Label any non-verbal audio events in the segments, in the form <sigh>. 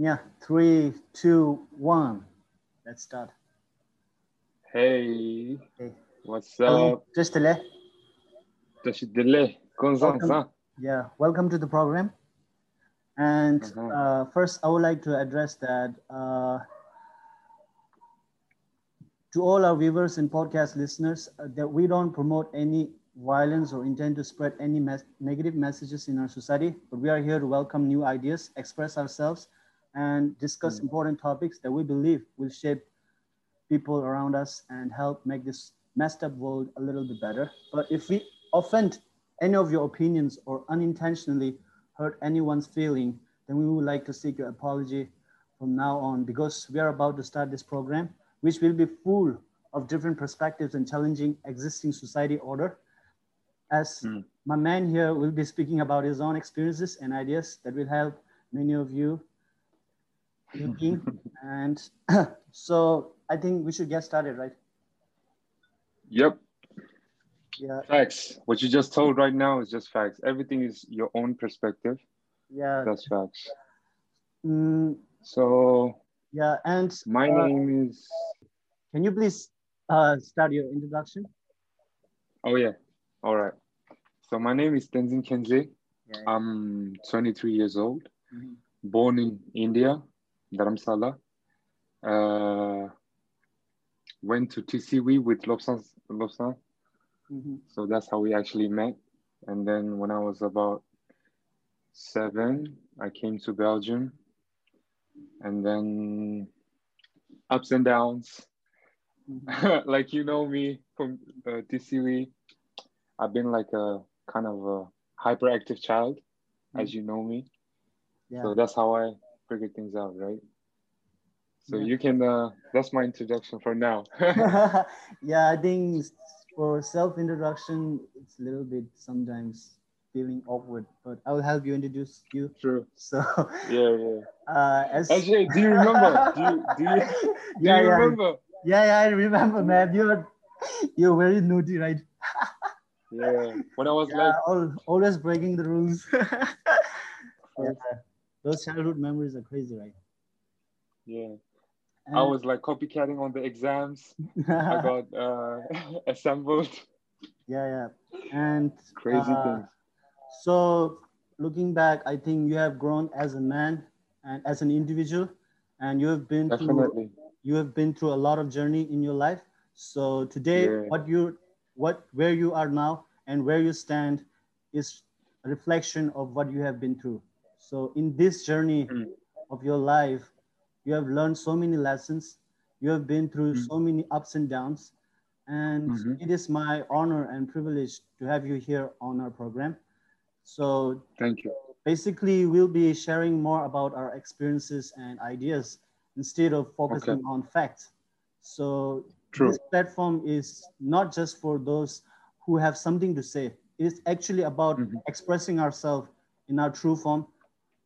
Yeah, three, two, one. Let's start. Hey, Hey. what's up? Just Konzan, Welcome. Yeah, welcome to the program. And Mhm. uh, first, I would like to address that uh, to all our viewers and podcast listeners uh, that we don't promote any violence or intend to spread any mes- negative messages in our society, but we are here to welcome new ideas, express ourselves, and discuss Mm. important topics that we believe will shape people around us and help make this messed up world a little bit better. But if we offend any of your opinions or unintentionally hurt anyone's feeling, then we would like to seek your apology from now on because we are about to start this program, which will be full of different perspectives and challenging existing society order. As Mm. my man here will be speaking about his own experiences and ideas that will help many of you thinking. and <clears throat> so I think we should get started, right? Yep, Yeah, facts. What you just told right now is just facts. Everything is your own perspective. yeah, That's facts. mm, So yeah. And my uh, name is. can you please uh, start your introduction? Oh yeah. All right. So my name is Tenzin Kenze. Yeah. I'm 23 years old. Mhm. Born in India, Dharamsala. Uh, went to TCV with Lobsang. Lobsang. Mhm. So that's how we actually met. And then when I was about seven, I came to Belgium. And then ups and downs. Mhm. <laughs> like you know me from uh, TCV. I've been like a kind of a hyperactive child, as you know me. Yeah. So that's how I figured things out, right? So Yeah. you can, uh, that's my introduction for now. <laughs> <laughs> yeah, I think for self introduction, it's a little bit sometimes feeling awkward, but I will help you introduce you. True. <laughs> So, Yeah, yeah. uh, as Actually, do you remember? Do you, do you, do yeah, you yeah, remember? yeah, yeah, I remember, man. You're you're very naughty, right? Yeah. When I was Yeah, like, al- always breaking the rules. Yeah, Those childhood memories are crazy, right? yeah, And, I was like copycatting on the exams. I <laughs> got uh, <laughs> assembled. yeah, yeah, and Crazy Uh, things. So, looking back, I think you have grown as a man and as an individual, and you have been through you have been through a lot of journey in your life. So today, Yeah. what you what where you are now and where you stand is a reflection of what you have been through. So in this journey Mm. of your life, you have learned so many lessons. You have been through Mm. so many ups and downs. And Mhm. it is my honor and privilege to have you here on our program. So Thank you. basically we'll be sharing more about our experiences and ideas instead of focusing on facts so True. this platform is not just for those who have something to say it is actually about Mhm. expressing ourselves in our true form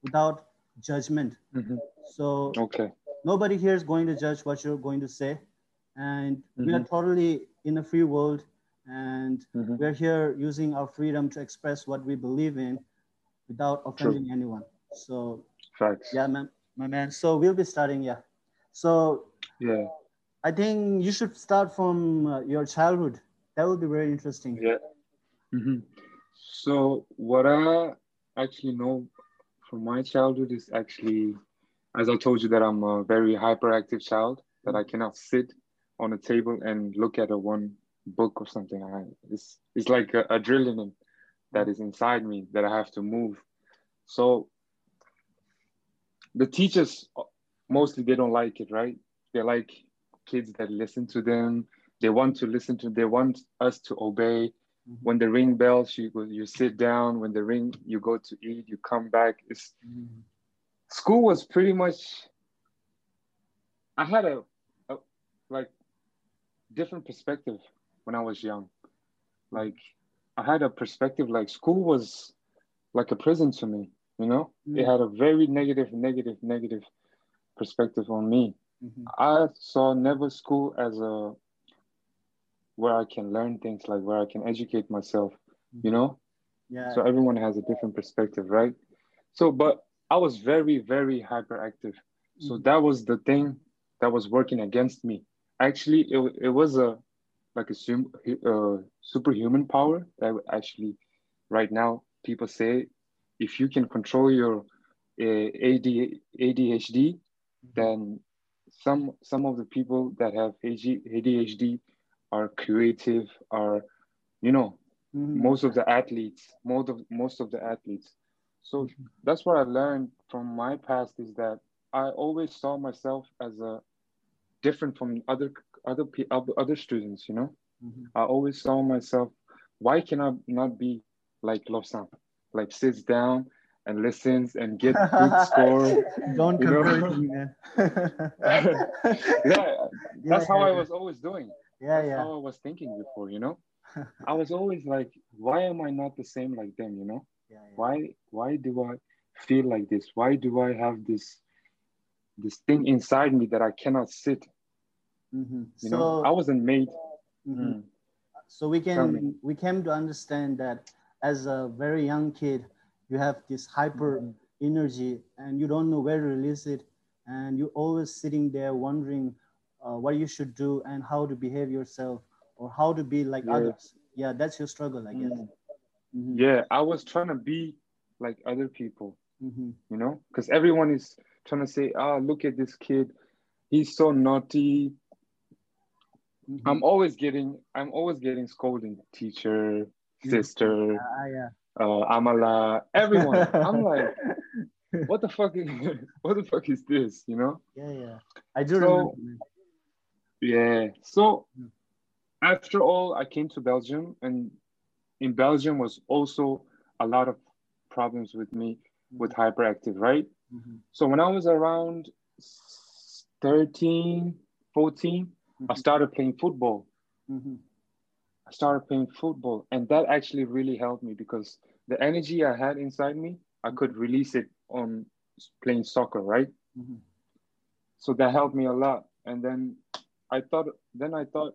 without judgment Mhm. so Okay. nobody here is going to judge what you're going to say and we are Mhm. totally in a free world and Mhm. we're here using our freedom to express what we believe in without offending anyone so Facts. yeah man my man so we'll be starting yeah so Yeah. i think you should start from uh, your childhood that would be very interesting Yeah. hmm So what I actually know from my childhood is actually, as I told you, that I'm a very hyperactive child. That I cannot sit on a table and look at a one book or something. I, it's it's like a adrenaline that is inside me that I have to move. So the teachers mostly they don't like it, right? They like kids that listen to them. They want to listen to. They want us to obey Mhm. when the ring bells you go you sit down when the ring you go to eat you come back it's Mhm. school was pretty much i had a, a like different perspective when i was young like i had a perspective like school was like a prison to me you know it Mm. had a very negative negative negative perspective on me Mhm. i saw never school as a where i can learn things like where i can educate myself you know yeah so everyone has a different perspective right so but I was very, very hyperactive. So Mhm. that was the thing that was working against me. Actually, it, it was a like a uh, superhuman power that actually right now people say if you can control your uh, AD, ADHD, then some some of the people that have ADHD are creative, are you know Mhm. most of the athletes, most of most of the athletes. So that's what I learned from my past is that I always saw myself as a different from other other other other students. You know, Mhm. I always saw myself. Why can I not be like Lobsang, like sits down and listens and get good <laughs> score? <laughs> Don't compare me, man. <laughs> Yeah, that's how I was always doing. Yeah, That's yeah. how I was thinking before. You know, <laughs> I was always like, why am I not the same like them? You know yeah, yeah. why why do i feel like this why do i have this this thing inside me that i cannot sit Mhm. you So, know i wasn't made mhm. Mm. so we can we came to understand that as a very young kid, you have this hyper Mhm. energy and you don't know where to release it, and you're always sitting there wondering uh, what you should do and how to behave yourself or how to be like Yeah. others. Yeah, that's your struggle, I guess. Mm. Mhm. yeah i was trying to be like other people Mhm. you know because everyone is trying to say ah look at this kid he's so naughty Mhm. i'm always getting i'm always getting scolding teacher sister <laughs> Ah, yeah. uh amala everyone i'm <laughs> like what the fuck is <laughs> what the fuck is this you know yeah, yeah. I do So- remember. Yeah. So after all, I came to Belgium, and in Belgium was also a lot of problems with me with hyperactive, right? Mhm. So when I was around 13, 14, I Mhm. started playing football. Mhm. I started playing football, and that actually really helped me because the energy I had inside me, I could release it on playing soccer, right? Mhm. so that helped me a lot and then i thought then i thought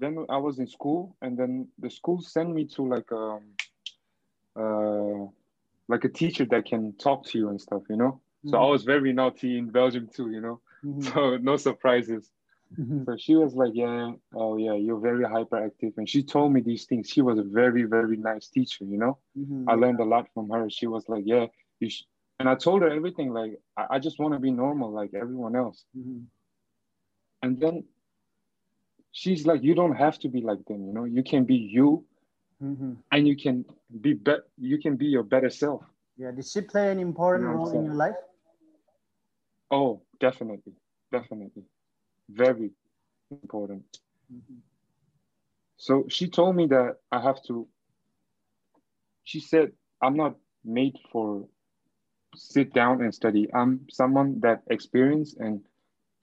then i was in school and then the school sent me to like um uh like a teacher that can talk to you and stuff you know so i Mhm. was very naughty in belgium too you know Mhm. <laughs> so no surprises Mhm. so she was like yeah oh yeah you're very hyperactive and she told me these things she was a very very nice teacher you know Mhm. I learned a lot from her. She was like, "Yeah, you," sh-. and I told her everything. Like, I, I just want to be normal, like everyone else. And then she's like, "You don't have to be like them. You know, you can be you, Mhm. and you can be bet. You can be your better self." Yeah, did she play an important You know role in your life? Oh, definitely, definitely, very important. Mhm. So she told me that I have to. She said, "I'm not made for sit down and study. I'm someone that experience and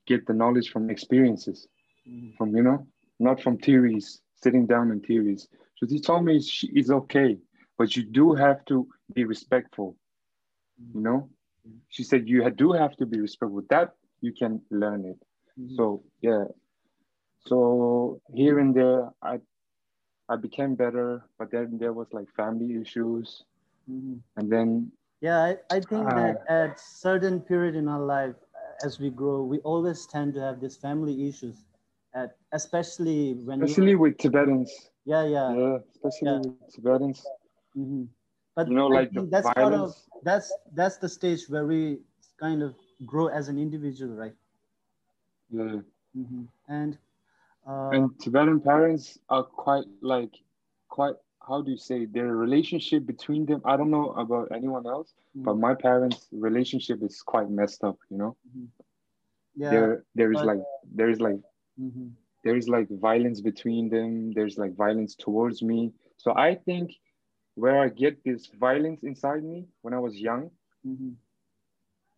get the knowledge from experiences, Mhm. from you know, not from theories, sitting down in theories." So she told me she is okay, but you do have to be respectful. You know, she said you do have to be respectful. That you can learn it. Mhm. So yeah. So here and there, I I became better, but then there was like family issues, Mhm. and then Yeah, I, I think Ah. that at certain period in our life, uh, as we grow, we always tend to have these family issues, at especially when especially with Tibetans, yeah, yeah, yeah, especially Yeah. with Tibetans, hmm But you know, like that's part of that's that's the stage where we kind of grow as an individual, right? Yeah. hmm And uh, and Tibetan parents are quite like quite how do you say their relationship between them? I don't know about anyone else but Mhm. my parents relationship is quite messed up you know? Yeah, there there is but- like there is like hmm there is like violence between them. There's like violence towards me. So I think where I get this violence inside me when I was young hmm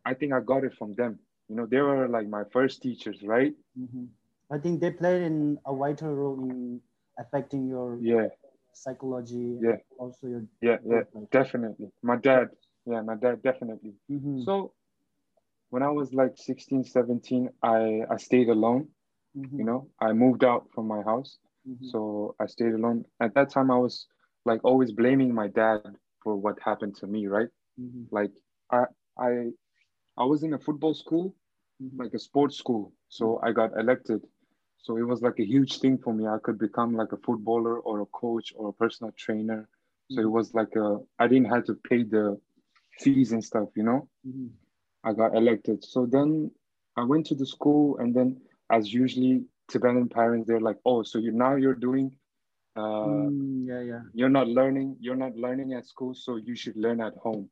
I think I got it from them. You know they were like my first teachers right? Hmm I think they played in a vital role in affecting your yeah psychology, Yeah. also your yeah yeah like, definitely my dad yeah my dad definitely Mhm, So when I was like 16, 17, I, I stayed alone, mhm, you know, I moved out from my house. mhm, So I stayed alone. At that time, I was like always blaming my dad for what happened to me, right? mhm, Like I I I was in a football school, Mhm. like a sports school. So I got elected. So it was like a huge thing for me. I could become like a footballer or a coach or a personal trainer. So it Mhm. was like a I didn't have to pay the fees and stuff, you know. Mhm. I got elected. So then I went to the school, and then as usually Tibetan parents, they're like, "Oh, so you now you're doing, uh, Mm, yeah, yeah. you're not learning, you're not learning at school, so you should learn at home,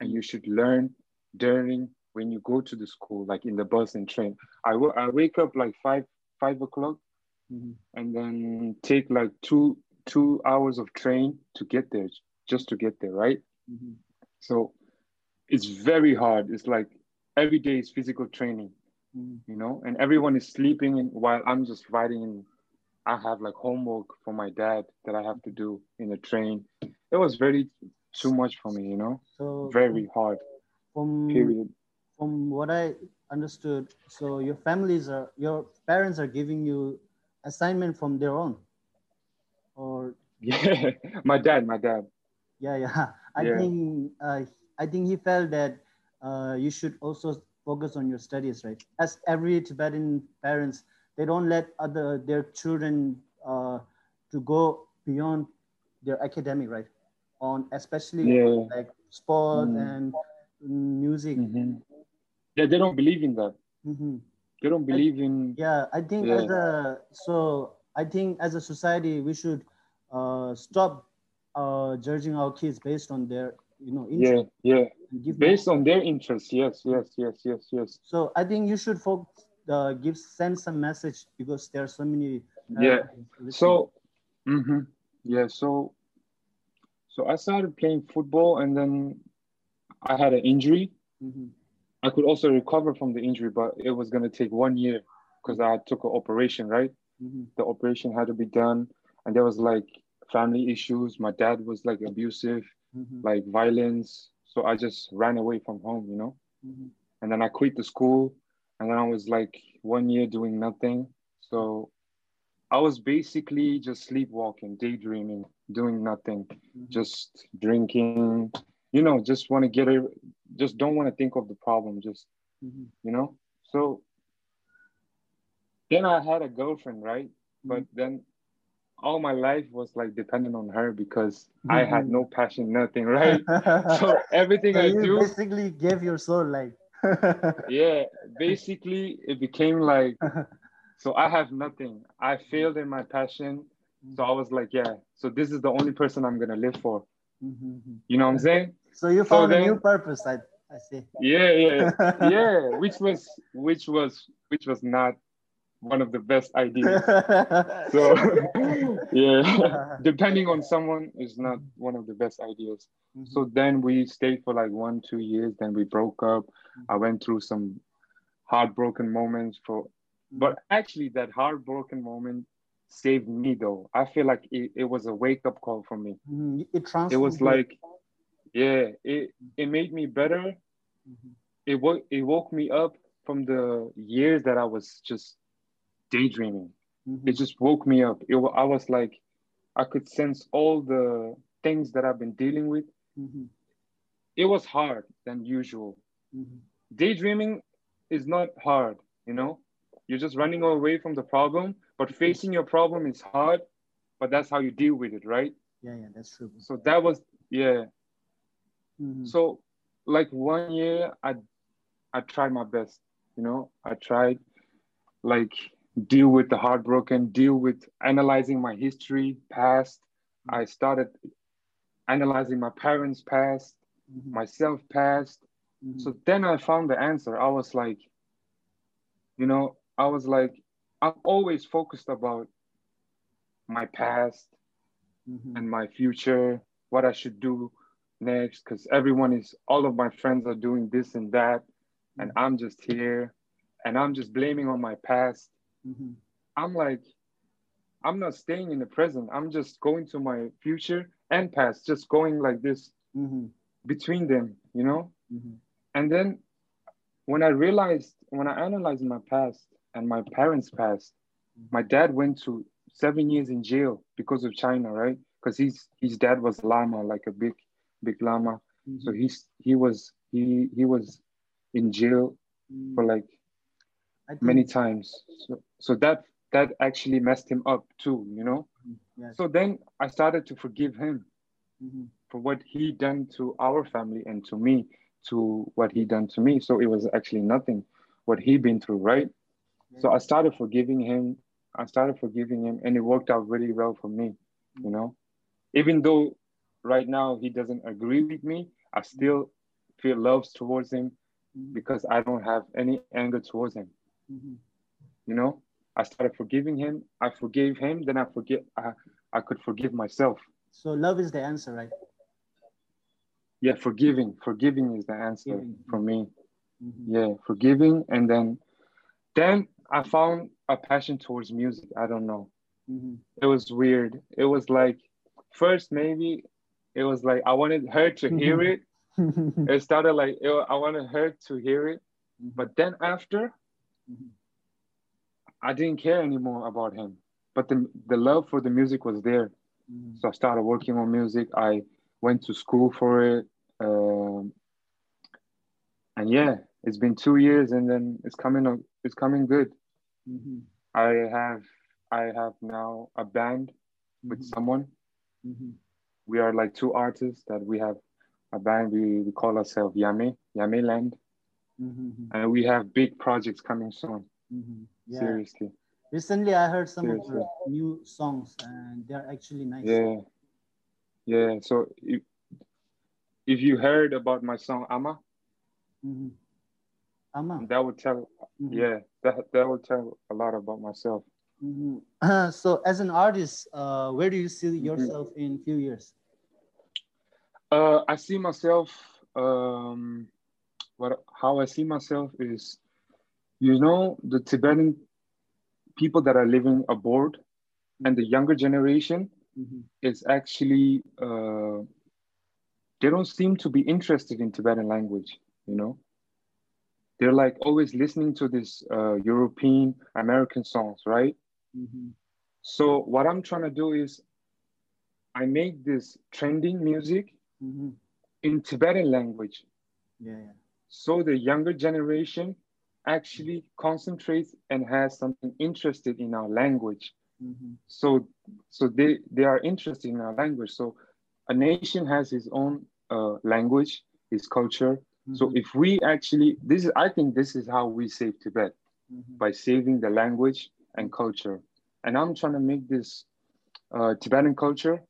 and you should learn during when you go to the school, like in the bus and train." I w- I wake up like five five o'clock, Mhm. and then take like two two hours of train to get there, just to get there, right? Mhm. So it's very hard. It's like every day is physical training, Mhm. you know, and everyone is sleeping while I'm just riding and I have like homework for my dad that I have to do in the train. It was very too much for me, you know, So very hard, from period. from what I understood, so your families are your parents are giving you assignment from their own, or Yeah, <laughs> my dad, my dad. yeah, yeah. I Yeah. think uh, I think he felt that uh, you should also focus on your studies, right? As every Tibetan parents, they don't let other their children uh, to go beyond their academic, right? On especially Yeah. like sport Mm. and music. Mhm. Yeah, they don't believe in that. Mhm. They don't believe in, Yeah, I think Yeah. as a so I think as a society we should uh, stop uh, judging our kids based on their you know yeah, interest yeah. give Based on their interests. Yes, yes, yes, yes, yes. So I think you should focus, uh, give send some message because there are so many. uh, Yeah. listening. So, mhm. yeah, so, so I started playing football and then I had an injury. Mhm. I could also recover from the injury, but it was going to take one year because I took an operation, right? Mhm. The operation had to be done. And there was like family issues. My dad was like abusive, Mhm. like violence. So I just ran away from home, you know? Mhm. And then I quit the school. And then I was like one year doing nothing. So I was basically just sleepwalking, daydreaming, doing nothing, Mhm. just drinking, you know, just want to get it, just don't want to think of the problem, just, Mhm. you know? So then I had a girlfriend, right? But Mhm. then all my life was like dependent on her because I had Mhm. no passion, nothing, right? <laughs> so everything So I you do, basically gave your soul like. <laughs> yeah, basically it became like, <laughs> so I have nothing. I failed in my passion. So I was like, yeah, so this is the only person I'm gonna live for. Mhm. You know what I'm saying? So you found a then- new purpose, I I see. Yeah, yeah, <laughs> yeah. Which was which was which was not one of the best ideas. <laughs> So <laughs> yeah, depending on someone is not one of the best ideas. Mhm. So then we stayed for like one, two years. Then we broke up. I went through some heartbroken moments for, but actually that heartbroken moment saved me though. I feel like it, it was a wake up call for me. Mhm. it. It was like, yeah, it it made me better. Mhm. It woke it woke me up from the years that I was just daydreaming. Mhm. It just woke me up. It, I was like, I could sense all the things that I've been dealing with. Mhm. It was hard than usual. Mhm. Daydreaming is not hard, you know? You're just running away from the problem, but facing your problem is hard, but that's how you deal with it, right? Yeah, yeah, that's true. So that was, yeah. Mhm. So like one year, I, I tried my best, you know? I tried like deal with the heartbroken, deal with analyzing my history, past. I started analyzing my parents' past, Mhm. myself past. Mhm. So then I found the answer. I was like, you know, I was like, I'm always focused about my past Mhm. and my future, what I should do next, because everyone is, all of my friends are doing this and that, and I'm just here, and I'm just blaming on my past. Mhm. I'm like, I'm not staying in the present. I'm just going to my future and past, just going like this Mhm. between them, you know? Mhm. And then when I realized, when I analyzed my past and my parents' past, my dad went to seven years in jail because of China, right? Because his his dad was lama, like a big big lama. So Mhm. he's he was he he was in jail Mm. for like many times. So so that that actually messed him up too, you know. Yes. So then I started to forgive him Mhm. for what he done to our family and to me, to what he done to me. So it was actually nothing what he been through, right? So I started forgiving him. I started forgiving him, and it worked out really well for me, you know. Even though right now he doesn't agree with me, I still feel love towards him Mhm. because I don't have any anger towards him. Mhm. You know, I started forgiving him. I forgave him. Then I forget. I, I could forgive myself. So love is the answer, right? Yeah, forgiving. Forgiving is the answer Forgiving. for me. Mhm. Yeah, forgiving, and then, then I found a passion towards music. I don't know. Mhm. It was weird. It was like, first maybe, it was like I wanted her to hear it. It started like it, I wanted her to hear it, but then after. I didn't care anymore about him. But the the love for the music was there. Mhm. So I started working on music. I went to school for it. Um, and yeah, it's been two years and then it's coming up, it's coming good. Mhm. I have I have now a band with Mhm. someone. Mhm. We are like two artists that we have a band. We, we call ourselves Yame, Yame Land. Mhm. And we have big projects coming soon. Mhm. Yeah. Seriously. Recently, I heard some of your new songs, and they're actually nice. Yeah. Yeah. So if, if you heard about my song Ama, Mhm. Ama. that would tell Mhm. yeah, that that would tell a lot about myself. Mhm. <clears throat> so, as an artist, uh, where do you see Mm-hmm. yourself in few years? Uh, I see myself. Um, what how I see myself is, you know, the Tibetan people that are living abroad, and the younger generation Mhm. is actually uh, they don't seem to be interested in Tibetan language. You know, they're like always listening to this uh, European American songs, right? Mhm. So what I'm trying to do is, I make this trending music Mhm. in Tibetan language. Yeah, yeah. so the younger generation actually concentrates and has something interested in our language Mhm. so so they they are interested in our language so a nation has its own uh, language its culture so Mhm. if we actually this is i think this is how we save tibet Mhm. by saving the language and culture and i'm trying to make this uh, tibetan culture.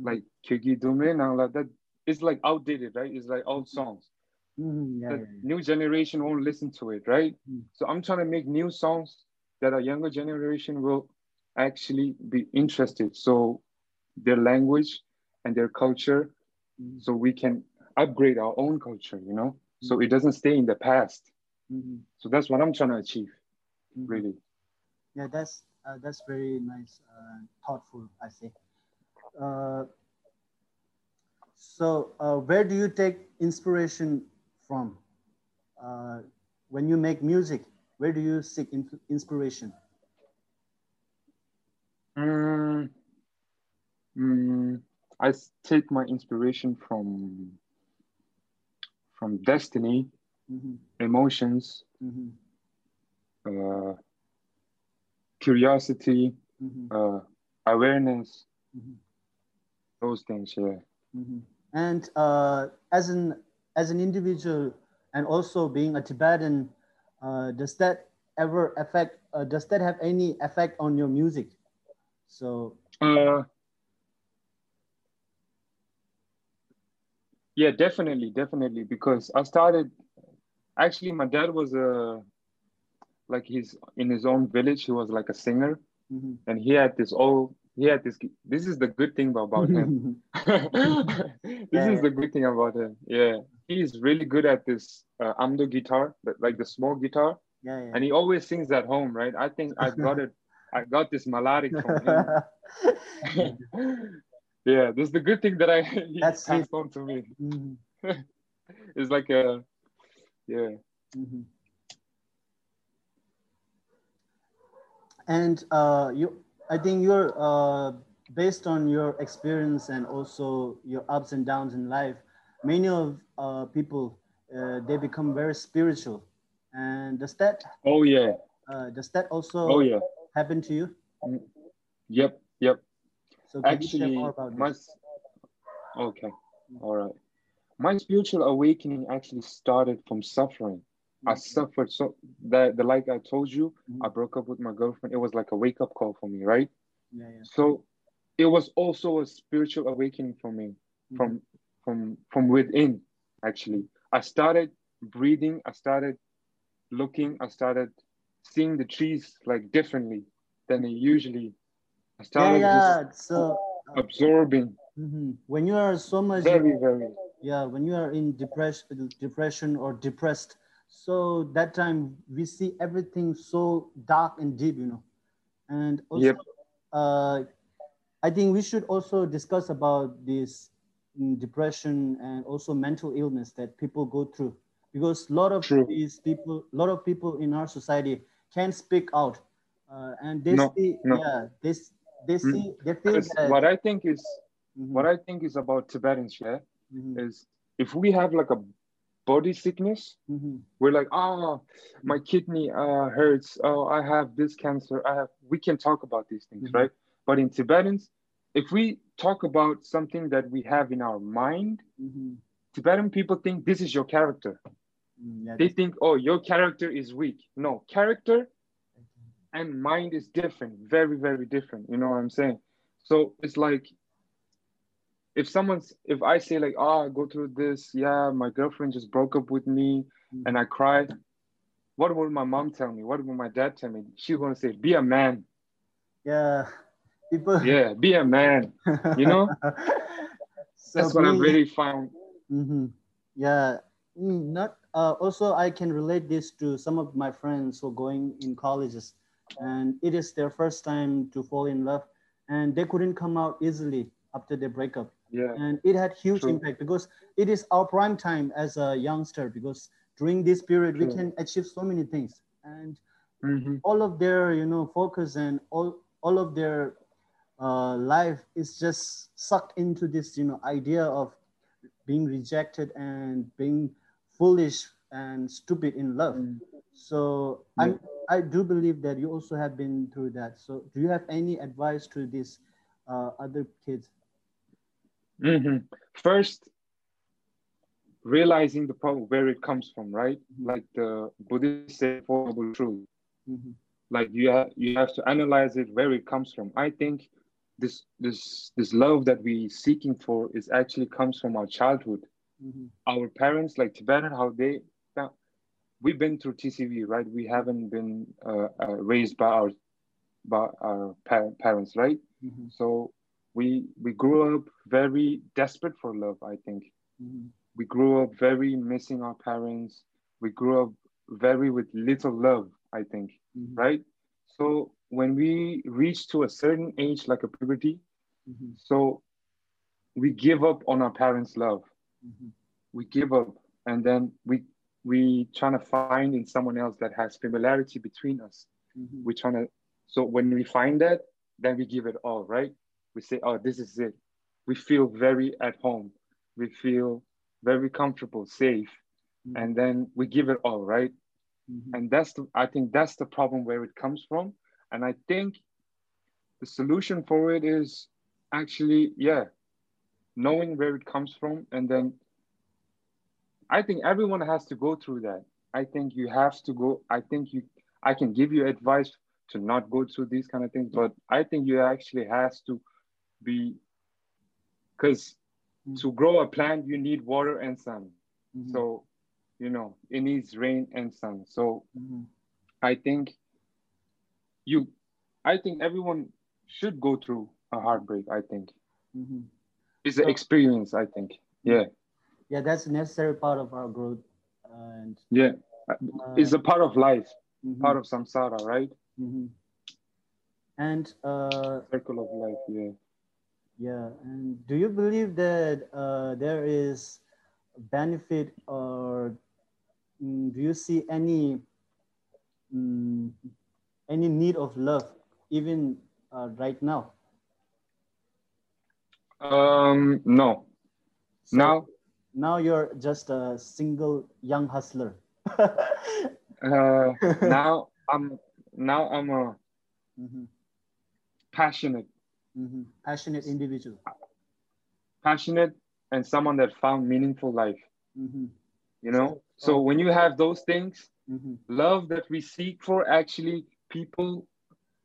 Like Kyugi Dume, now like that it's like outdated right it's like old songs Mhm. Yeah, the yeah, yeah. new generation won't listen to it, right? Mm. So I'm trying to make new songs that a younger generation will actually be interested. So their language and their culture, Mhm. so we can upgrade our own culture, you know? So it doesn't stay in the past. Mhm. So that's what I'm trying to achieve, Mhm. really. Yeah, that's uh, that's very nice, uh, thoughtful. I say. Uh, so, uh, where do you take inspiration from uh, when you make music? Where do you seek in- inspiration? Mm, mm, I take my inspiration from from destiny, Mhm. emotions, Mhm. uh, curiosity, uh, awareness, Mhm. Those things. Yeah. Mhm. And uh, as an as an individual, and also being a Tibetan, uh, does that ever affect? Uh, does that have any effect on your music? So. Uh, yeah, definitely, definitely. Because I started. Actually, my dad was a like he's in his own village. He was like a singer, Mhm. and he had this all. Had this. This is the good thing about him. <laughs> <laughs> this Yeah, is the good thing about him. Yeah, he's really good at this uh, amdo guitar, like the small guitar, yeah, yeah. and he always sings at home, right? I think I got it. I got this melodic from him. <laughs> yeah, this is the good thing that I That's passed it. on to me. Mhm. It's like a yeah. Mhm. And uh, you, I think you're uh, based on your experience and also your ups and downs in life. Many of uh, people uh, they become very spiritual. And does that Oh yeah. uh, does that also Oh yeah. happen to you? Yep. Yep. So can you Actually, share more about my okay. All right. My spiritual awakening actually started from suffering. I mm-hmm. suffered so that the like I told you, mm-hmm. I broke up with my girlfriend. It was like a wake up call for me, right? Yeah, yeah. So it was also a spiritual awakening for me mm-hmm. from from from within actually. I started breathing, I started looking, I started seeing the trees like differently than they usually. I Yeah, started yeah. So just absorbing mhm. when you are so much very, very yeah when you are in depression depression or depressed so that time we see everything so dark and deep you know and also Yep. uh, i think we should also discuss about this mm, depression and also mental illness that people go through because a lot of True. these people a lot of people in our society can't speak out uh, and they No, see no. yeah they, they Mm. see they feel that what I think is Mhm, what I think is about Tibetans, yeah, mhm, is if we have like a body sickness, mhm, we're like, oh, my kidney uh, hurts. Oh, I have this cancer. I have. We can talk about these things, Mhm. right? But in Tibetans, if we talk about something that we have in our mind, mhm, Tibetan people think this is your character. mm, yeah, They think, oh, your character is weak. No, character and mind is different, very, very different. You know what I'm saying? So it's like if someone's if I say like, oh, I go through this, yeah, my girlfriend just broke up with me and I cried. What would my mom tell me? What would my dad tell me? She's gonna say, be a man. yeah people Yeah, be a man. You know? <laughs> so That's what I being- really found. Mhm. yeah not uh, also i can relate this to some of my friends who are going in colleges and it is their first time to fall in love and they couldn't come out easily after their breakup Yeah. and it had huge True. impact because it is our prime time as a youngster because during this period we can achieve so many things and Mhm. all of their you know focus and all all of their uh, life is just sucked into this you know idea of being rejected and being foolish and stupid in love Mm. so i'm i do believe that you also have been through that so do you have any advice to these uh, other kids Mhm. First, realizing the problem where it comes from, right? Mhm. Like the Buddhist say, Four Noble Truths. Mhm. like you have you have to analyze it where it comes from i think this this this love that we seeking for is actually comes from our childhood Mhm. our parents like tibetan how they now we've been through tcv right we haven't been uh, uh, raised by our by our par- parents right Mhm. so we we grew up very desperate for love i think Mhm. we grew up very missing our parents we grew up very with little love i think Mhm. right? So when we reach to a certain age, like a puberty, Mhm. so we give up on our parents' love. Mhm. We give up, and then we we trying to find in someone else that has familiarity between us. Mhm. We trying to. So when we find that, then we give it all, right? We say, "Oh, this is it." We feel very at home. We feel very comfortable, safe, Mhm. and then we give it all, right? Mhm. and that's the i think that's the problem where it comes from and i think the solution for it is actually yeah knowing where it comes from and then i think everyone has to go through that i think you have to go i think you i can give you advice to not go through these kind of things but i think you actually has to be because Mhm. to grow a plant you need water and sun Mhm. so you know it needs rain and sun so Mhm. I think you, I think everyone should go through a heartbreak. I think Mhm. it's an So- experience. I think, yeah, yeah that's a necessary part of our growth and yeah, uh, it's a part of life, mhm. part of samsara, right? Mhm. And uh, Circle of life. Yeah. Yeah, and do you believe that uh, there is benefit or mm, do you see any mm, any need of love even uh, right now? Um, no. So- now, now you're just a single young hustler. <laughs> uh, <laughs> now I'm now I'm a mm-hmm. passionate, mm-hmm. passionate individual, passionate, and someone that found meaningful life. Mm-hmm. You know, so when you have those things, mm-hmm. love that we seek for, actually, people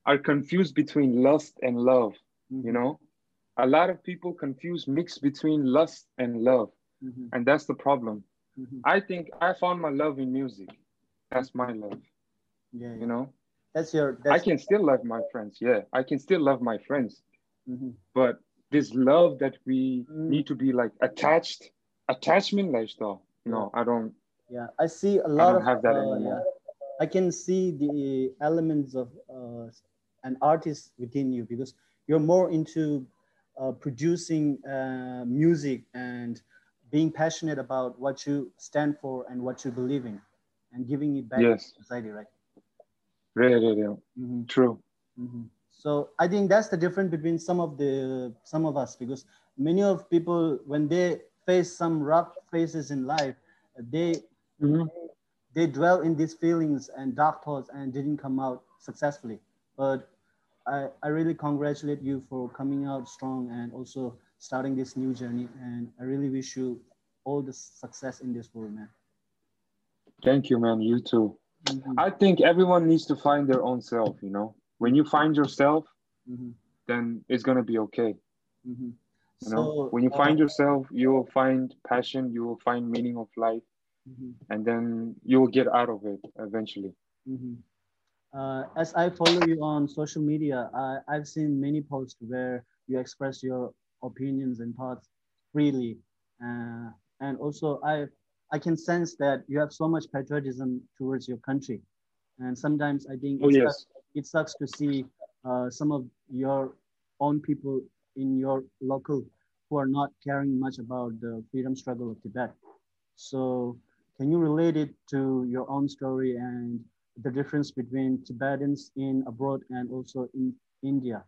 are confused between lust and love. You mm-hmm. know, a lot of people confuse mix between lust and love, mm-hmm. and that's the problem. I think I found my love in music. That's my love. Yeah, yeah. you know that's your that's... i can still love my friends yeah i can still love my friends mm-hmm. but this love that we mm. need to be like attached attachment lifestyle no i don't yeah i see a lot of have that uh, yeah. i can see the elements of uh, an artist within you because you're more into uh, producing uh, music and being passionate about what you stand for and what you believe in and giving it back yes. to society right Really, really. Mm-hmm. True. Mm-hmm. So I think that's the difference between some of the some of us because many of people when they face some rough phases in life, they mm-hmm. they dwell in these feelings and dark thoughts and didn't come out successfully. But I, I really congratulate you for coming out strong and also starting this new journey. And I really wish you all the success in this world, man. Thank you, man. You too. Mm-hmm. I think everyone needs to find their own self, you know. When you find yourself, mm-hmm. then it's gonna be okay. Mm-hmm. You know, so, when you uh, find yourself, you will find passion, you will find meaning of life, mm-hmm. and then you will get out of it eventually. Mm-hmm. Uh, as I follow you on social media, I, I've seen many posts where you express your opinions and thoughts freely. Uh, and also, I've I can sense that you have so much patriotism towards your country. And sometimes I think oh, yes. It sucks to see uh, some of your own people in your local who are not caring much about the freedom struggle of Tibet. So can you relate it to your own story and the difference between Tibetans in abroad and also in India?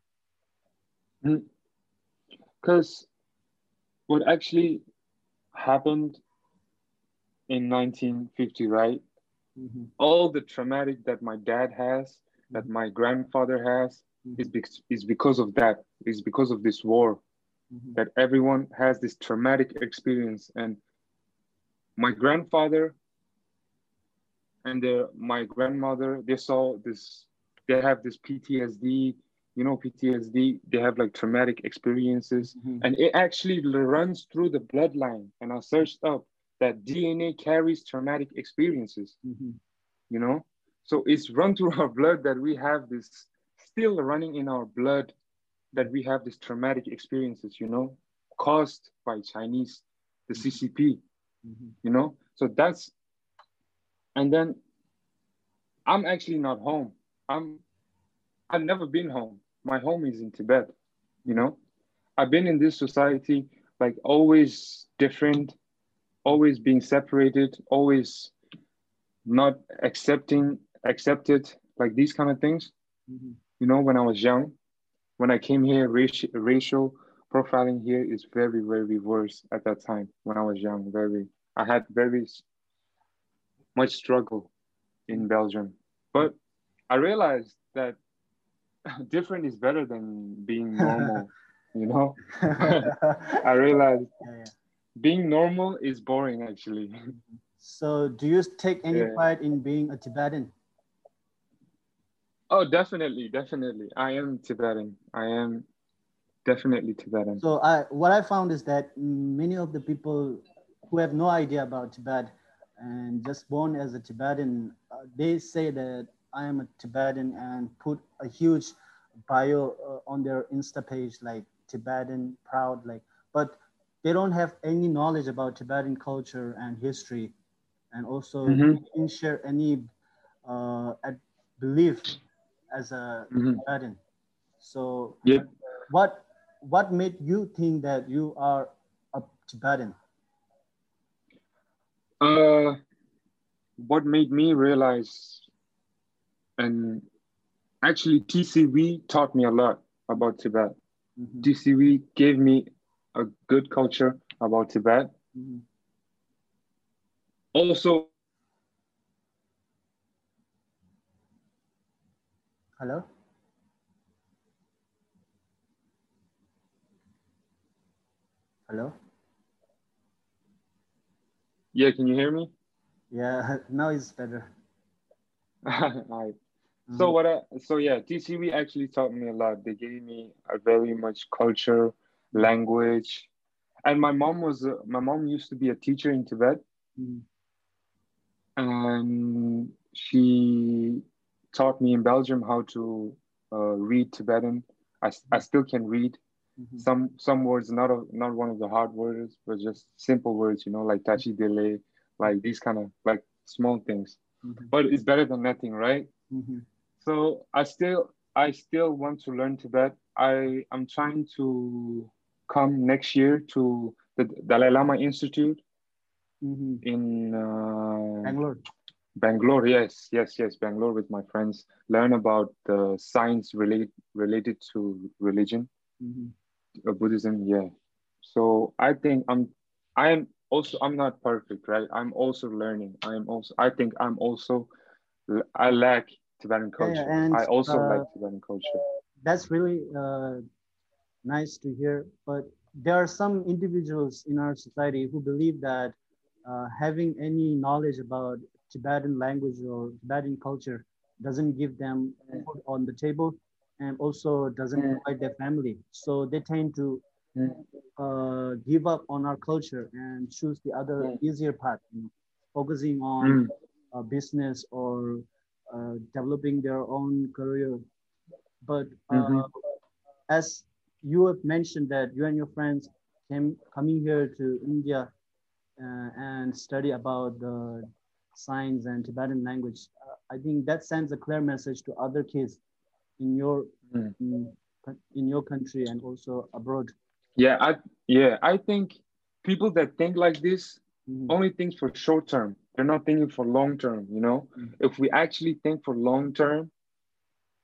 Because mm. what actually happened in 1950, right? Mm-hmm. All the traumatic that my dad has, that my grandfather has, mm-hmm. is, be- is because of that. Is because of this war. Mm-hmm. That everyone has this traumatic experience, and my grandfather and the, my grandmother, they saw this. They have this PTSD. You know, PTSD. They have like traumatic experiences, mm-hmm. and it actually runs through the bloodline. And I searched up that DNA carries traumatic experiences, mm-hmm. you know? So it's run through our blood that we have this, still running in our blood, that we have these traumatic experiences, you know, caused by Chinese, the mm-hmm. CCP, mm-hmm. you know? So that's, and then I'm actually not home. I'm, I've never been home. My home is in Tibet, you know? I've been in this society, like always different, always being separated, always not accepting, accepted, like these kind of things. Mm-hmm. You know, when I was young, when I came here, racial, racial profiling here is very, very worse at that time when I was young. Very, I had very much struggle in Belgium. But I realized that <laughs> different is better than being <laughs> normal, you know? <laughs> I realized yeah, yeah being normal is boring actually. So do you take any yeah. pride in being a Tibetan? Oh, definitely, definitely. I am Tibetan. I am definitely Tibetan. So I, what I found is that many of the people who have no idea about Tibet and just born as a Tibetan, uh, they say that I am a Tibetan and put a huge bio uh, on their Insta page like Tibetan proud, like. But they don't have any knowledge about Tibetan culture and history, and also mm-hmm. didn't share any uh, belief as a mm-hmm. Tibetan. So, yep. what what made you think that you are a Tibetan? Uh, what made me realize, and actually TCV taught me a lot about Tibet. Mm-hmm. TCV gave me a good culture about Tibet. Mm-hmm. also Hello? Hello? Yeah, can you hear me? Yeah, <laughs> now it's better. <laughs> right. So Mhm. what I so yeah, TCV actually taught me a lot. They gave me a very much culture, language, and my mom was a, my mom used to be a teacher in Tibet, Mhm. and she taught me in Belgium how to uh, read Tibetan. I, I still can read Mhm. some some words, not a, not one of the hard words, but just simple words, you know, like tashi dele, like these kind of like small things. Mhm. But it's better than nothing, right? Mhm. So I still I still want to learn Tibet. I am trying to come next year to the Dalai Lama Institute Mhm. in uh, Bangalore. Bangalore. Yes, yes, yes, Bangalore with my friends. Learn about the science relate, related to religion, Mhm. uh, Buddhism. Yeah. So I think I'm I'm also I'm not perfect, right? I'm also learning. I'm also I think I'm also I lack Tibetan Yeah, yeah, culture. and I also uh, like Tibetan culture. that's really uh, nice to hear. But there are some individuals in our society who believe that uh, having any knowledge about Tibetan language or Tibetan culture doesn't give them food on the table and also doesn't provide their family. So they tend to uh, give up on our culture and choose the other easier path, you know, focusing on mm, uh, business or uh, developing their own career. But uh, as you have mentioned that you and your friends came coming here to India uh, and study about the science and Tibetan language, uh, I think that sends a clear message to other kids in your mm. in, in your country and also abroad. Yeah, I yeah, I think people that think like this Mhm, only think for short term. They're not thinking for long term, you know? mhm, If we actually think for long term,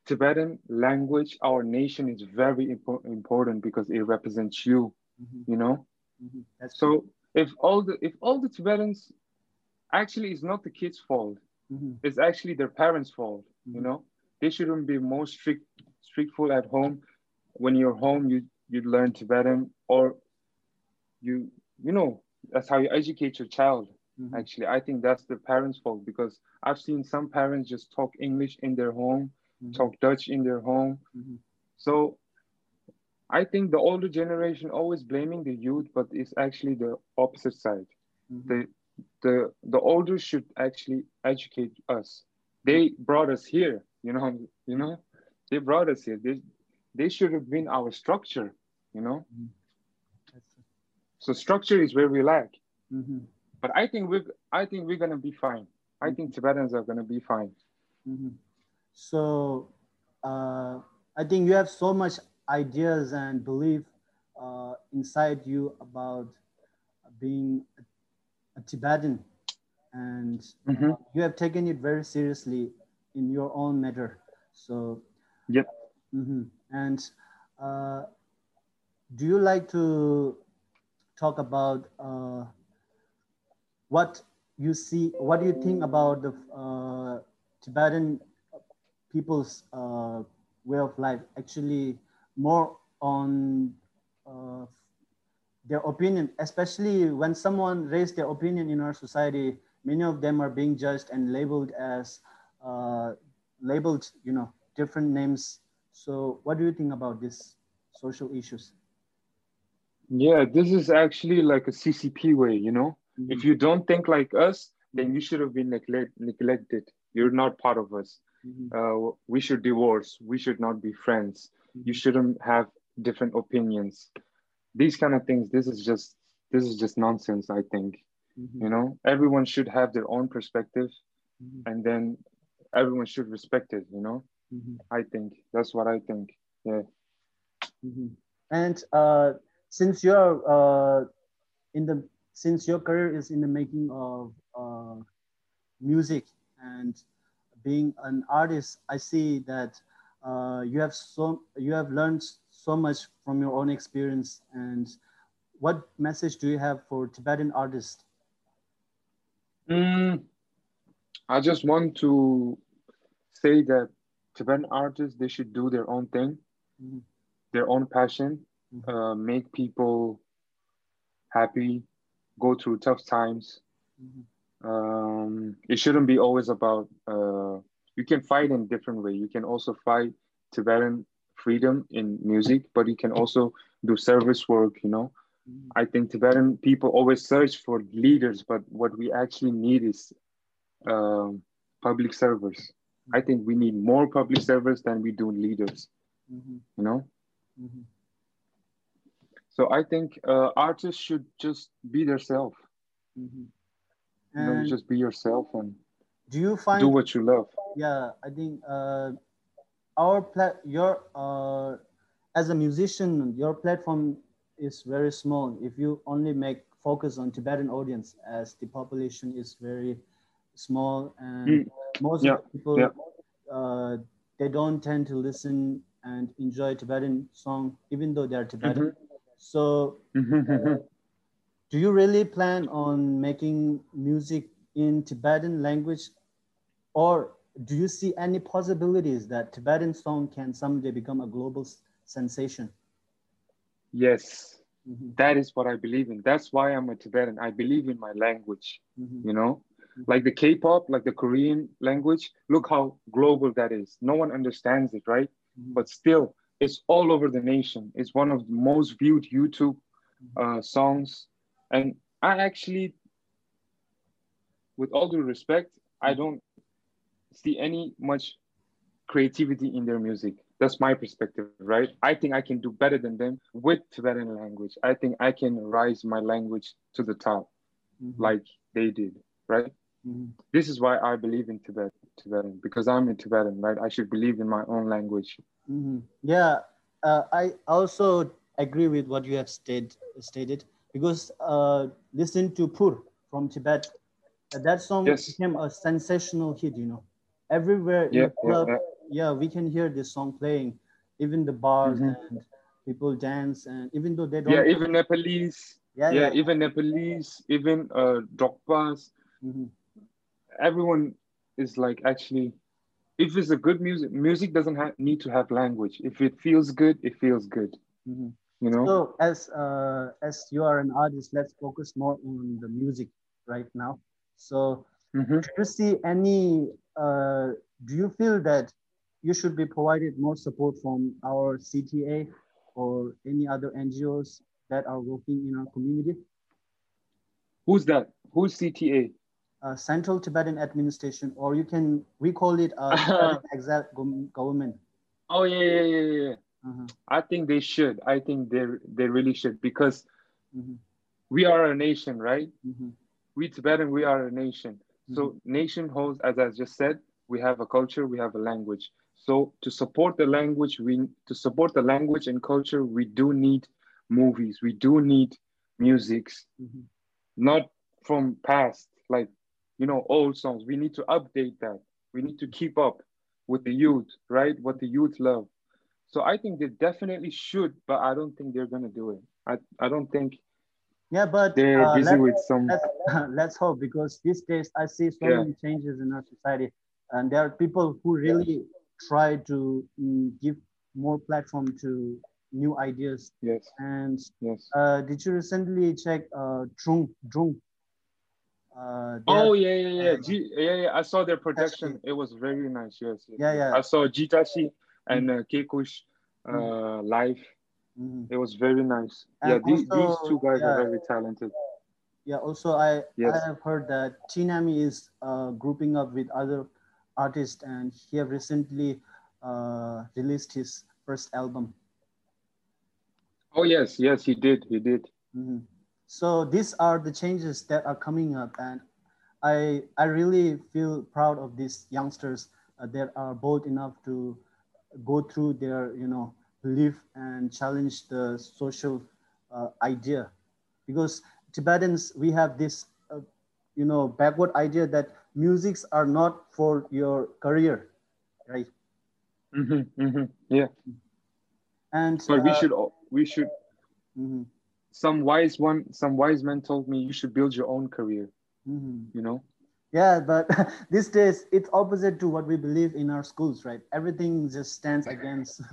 Tibetan language, our nation is very impo- important because it represents you, mhm, you know? mhm. True. So if all the if all the Tibetans actually it's not the kids' fault, Mhm, it's actually their parents' fault, you mhm, know? They shouldn't be more strict strictful at home. When you're home, you you learn Tibetan or you you know that's how you educate your child mhm, actually. I think that's the parents fault because i've seen some parents just talk english in their home mhm, talk dutch in their home. Mhm, so i think the older generation always blaming the youth but it's actually the opposite side. Mhm, the the the older should actually educate us they brought us here you know you know they brought us here they they should have been our structure you know mhm. So structure is where we lack Mhm, But I think we're I think we're gonna be fine. I think Tibetans are gonna be fine. mhm. So uh, I think you have so much ideas and belief uh, inside you about being a Tibetan, and Mhm. uh, you have taken it very seriously in your own matter. So, Yep. mhm. and uh, do you like to talk about uh, what you see? What do you think about the uh, Tibetan people's uh, way of life? Actually, more on uh, their opinion, especially when someone raised their opinion in our society. Many of them are being judged and labeled as uh, labeled, you know, different names. So, what do you think about these social issues? Yeah, this is actually like a CCP way, you know? If Mhm, you don't think like us, then you should have been neglect- neglected. You're not part of us. mhm, Uh, we should divorce. We should not be friends. You mhm, shouldn't have different opinions. These kind of things. This is just this is just nonsense. I think mhm, you know everyone should have their own perspective, mhm, and then everyone should respect it. You know, mhm, I think that's what I think. Yeah. mhm. And uh, since you're uh, in the since your career is in the making of uh, music and being an artist, I see that uh, you have so you have learned so much from your own experience. And what message do you have for Tibetan artists? Mm, I just want to say that Tibetan artists they should do their own thing, mm-hmm. their own passion, mm-hmm. uh, make people happy, go through tough times. Mm-hmm. Um, it shouldn't be always about. Uh, you can fight in different way. You can also fight Tibetan freedom in music, but you can also do service work. You know, mm-hmm. I think Tibetan people always search for leaders, but what we actually need is um, public servers. I think we need more public servers than we do leaders. Mm-hmm. You know. Mm-hmm. So I think uh, artists should just be themselves. Mm-hmm. You know, just be yourself and do you find do what you love. Yeah, I think uh, our plat your uh, as a musician, your platform is very small. If you only make focus on Tibetan audience, as the population is very small and mm. most yeah. people yeah. Uh, they don't tend to listen and enjoy Tibetan song, even though they're Tibetan. Mm-hmm. So, uh, do you really plan on making music in Tibetan language, or do you see any possibilities that Tibetan song can someday become a global sensation? Yes, mm-hmm. that is what I believe in. That's why I'm a Tibetan. I believe in my language. Mm-hmm. You know, mm-hmm. like the K-pop, like the Korean language. Look how global that is. No one understands it, right? Mm-hmm. But still, it's all over the nation. It's one of the most viewed YouTube uh, songs, and I actually, with all due respect, I don't see any much creativity in their music. That's my perspective, right? I think I can do better than them with Tibetan language. I think I can rise my language to the top, mm-hmm. like they did, right? Mm-hmm. This is why I believe in Tibet, Tibetan, because I'm a Tibetan, right? I should believe in my own language. Mm-hmm. Yeah, uh, I also agree with what you have stated, stated because uh, listen to Pur from Tibet, that song yes. became a sensational hit, you know. Everywhere yeah, club, yeah, yeah. yeah, we can hear this song playing, even the bars mm-hmm. and people dance, and even though they don't. Yeah, even Nepalese. Yeah, yeah, even Nepalese, even uh, Drogpas. Mm-hmm. Everyone is like actually if it's a good music, music doesn't have, need to have language. If it feels good, it feels good. Mm-hmm. You know. So as uh, as you are an artist, let's focus more on the music right now. So mm-hmm. do you see any? Uh, do you feel that you should be provided more support from our CTA or any other NGOs that are working in our community? Who's that? Who's CTA? uh, Central Tibetan Administration, or you can we call it uh, <laughs> exile government. Oh yeah, yeah, yeah, yeah. Uh-huh. I think they should. I think they they really should because mm-hmm. we are a nation, right? Mm-hmm. We Tibetan, we are a nation. Mm-hmm. So nation holds, as I just said, we have a culture, we have a language. So to support the language, we to support the language and culture, we do need movies, we do need musics, mm-hmm. not from past like you know, old songs. We need to update that. We need to keep up with the youth, right? What the youth love. So I think they definitely should, but I don't think they're gonna do it. I, I don't think yeah, but they're uh, busy with some let's, <laughs> let's, hope because these days I see so yeah. many changes in our society and there are people who really try to um, give more platform to new ideas. Yes. And yes. Uh, did you recently check uh Drung Drung uh, oh yeah, yeah, yeah. G- yeah, yeah. I saw their production. It was very nice. Yes, yes. Yeah, yeah. I saw Jitashi and uh, Kekush uh, mm-hmm. live. Mm-hmm. It was very nice. And yeah, these, these two guys yeah. are very talented. Yeah. Also, I yes. I have heard that Tinami is uh, grouping up with other artists, and he have recently uh, released his first album. Oh yes, yes, he did. He did. Mm-hmm. So these are the changes that are coming up, and I I really feel proud of these youngsters uh, that are bold enough to go through their you know belief and challenge the social uh, idea, because Tibetans we have this uh, you know backward idea that musics are not for your career, right? Mm-hmm, mm-hmm, yeah. And but we uh, should we should. Mm-hmm some wise one, some wise man told me you should build your own career. Mm-hmm. You know, Yeah, but <laughs> these days it's opposite to what we believe in our schools, right? Everything just stands against. <laughs>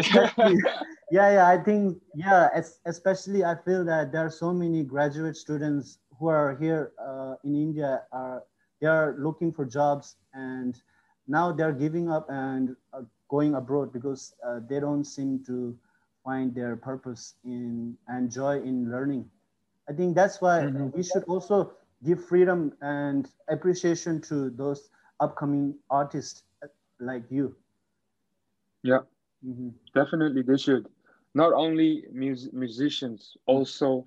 especially, <laughs> yeah, yeah. I think, yeah, especially I feel that there are so many graduate students who are here uh, in India are they are looking for jobs and now they're giving up and uh, going abroad because uh, they don't seem to find their purpose in and joy in learning. I think that's why mm-hmm. we should also give freedom and appreciation to those upcoming artists like you. Yeah, mm-hmm. definitely they should. Not only mus- musicians, also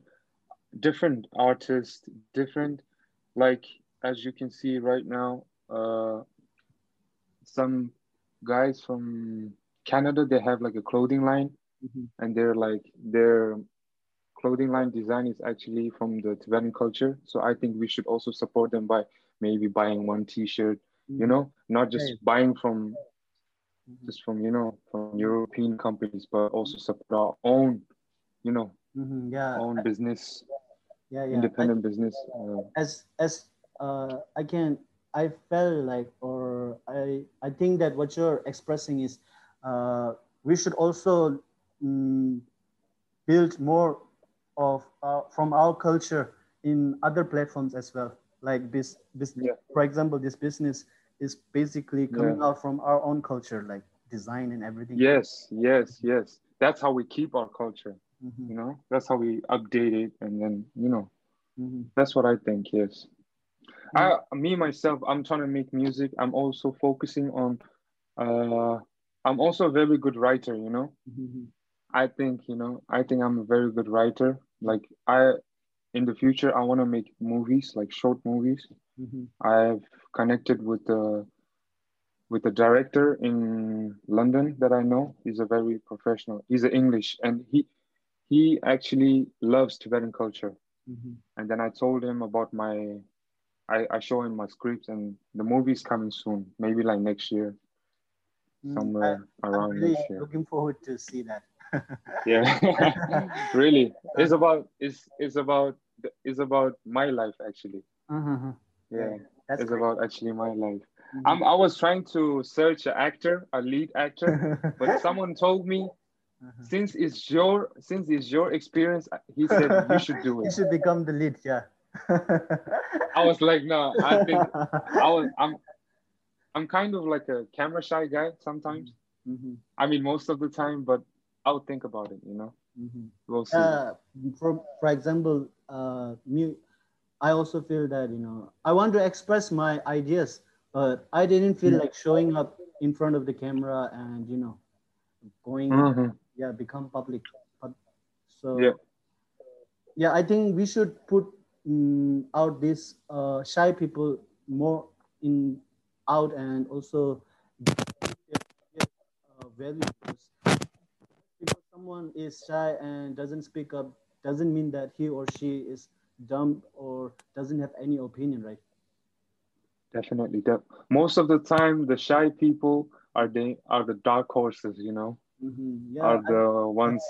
different artists, different, like as you can see right now, uh, some guys from Canada, they have like a clothing line mm-hmm. and they're like, their clothing line design is actually from the Tibetan culture. So I think we should also support them by maybe buying one t-shirt, mm-hmm. you know, not just right. buying from. Just from, you know, from European companies, but also support our own, you know, mm-hmm. yeah. own business, yeah, yeah. independent I, business. Uh, as, as uh, I can, I felt like, or I, I think that what you're expressing is uh, we should also mm, build more of uh, from our culture in other platforms as well. Like this, this yeah. for example, this business is basically coming yeah. out from our own culture, like design and everything. Yes, yes, yes. That's how we keep our culture. Mm-hmm. You know, that's how we update it, and then you know, mm-hmm. that's what I think. Yes. I, me myself, I'm trying to make music. I'm also focusing on. Uh, I'm also a very good writer. You know, mm-hmm. I think you know. I think I'm a very good writer. Like I, in the future, I want to make movies, like short movies. Mm-hmm. I've connected with the with the director in London that I know. He's a very professional. He's an English, and he he actually loves Tibetan culture. Mm-hmm. And then I told him about my I, I show him my scripts and the movie's coming soon, maybe like next year, mm, somewhere I, around really next year. Looking forward to see that. yeah, <laughs> really, <laughs> it's about it's it's about it's about my life actually. Mm-hmm. Yeah, That's it's great. about actually my life. Mm-hmm. I'm, I was trying to search an actor, a lead actor, <laughs> but someone told me uh-huh. since it's your since it's your experience, he said you should do <laughs> it. You should become the lead. Yeah. I was like, no, I think <laughs> I was I'm I'm kind of like a camera shy guy sometimes. Mm-hmm. I mean, most of the time, but I'll think about it. You know, mm-hmm. we'll see. Uh, for for example, uh, me, I also feel that you know I want to express my ideas, but I didn't feel like showing up in front of the camera and you know going mm-hmm. yeah become public. So yeah, yeah, I think we should put um, out these uh, shy people more in out and also uh, value because someone is shy and doesn't speak up doesn't mean that he or she is dumb or doesn't have any opinion right? Definitely. Most of the time the shy people are the are the dark horses you know? Mm-hmm. yeah, are the I, ones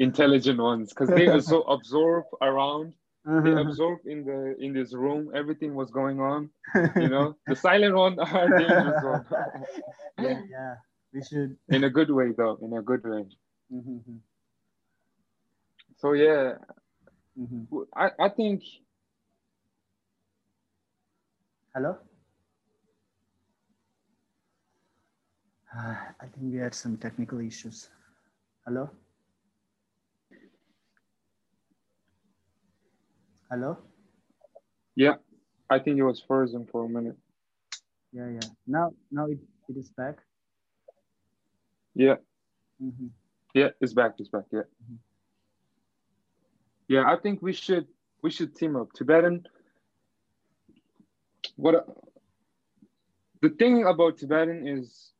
intelligent ones because they <laughs> are so absorb around. Uh-huh. they absorbed in the in this room everything was going on <laughs> you know? The silent one are <laughs> dangerous one. Yeah. Yeah. We should in a good way though. In a good way mm-hmm. So yeah mm-hmm. I, I think hello <sighs> I think we had some technical issues. Hello? Hello? Yeah, I think it was frozen for a minute. Yeah, yeah. Now, now it, it is back. Yeah. Mm-hmm. Yeah, it's back. It's back. Yeah. Mm-hmm. Yeah, I think we should we should team up. Tibetan. What the thing about Tibetan is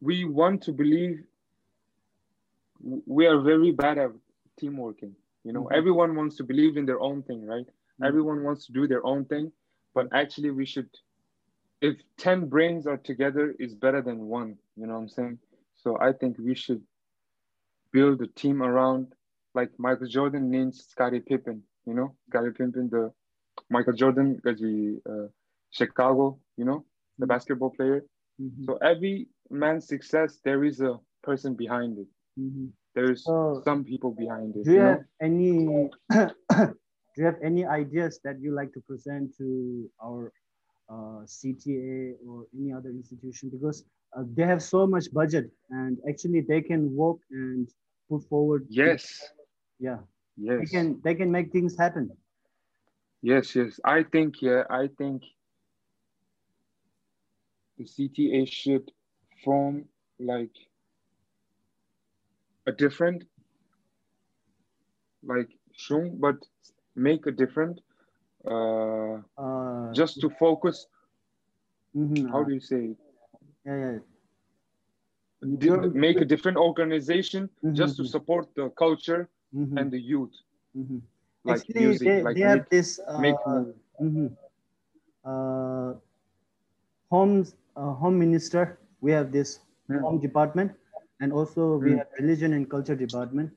we want to believe we are very bad at team working. You know, mm-hmm. everyone wants to believe in their own thing, right? Mm-hmm. Everyone wants to do their own thing, but actually, we should. If ten brains are together, is better than one. You know what I'm saying? So I think we should build a team around, like Michael Jordan needs Scottie Pippen. You know, Scottie Pippen, the Michael Jordan gaji uh, Chicago, you know, the Mhm. basketball player. Mhm. So every man's success, there is a person behind it. Mhm. There's So- some people behind it. Do you know? have any <coughs> do you have any ideas that you like to present to our uh, CTA or any other institution because uh, they have so much budget and actually they can work and put forward Yes, yeah. Yes, they can they can make things happen. Yes, yes. I think, yeah, I think the CTA should form like a different, like Shung, but make a different, uh, uh, just to focus. mhm, How uh, do you say? yeah yeah make a different organization just to support the culture mhm, and the youth, mhm. like actually music, they, like they make, have this uh, make mhm. uh, home uh, home minister we have this Hmm. home department and also we Hmm. have religion and culture department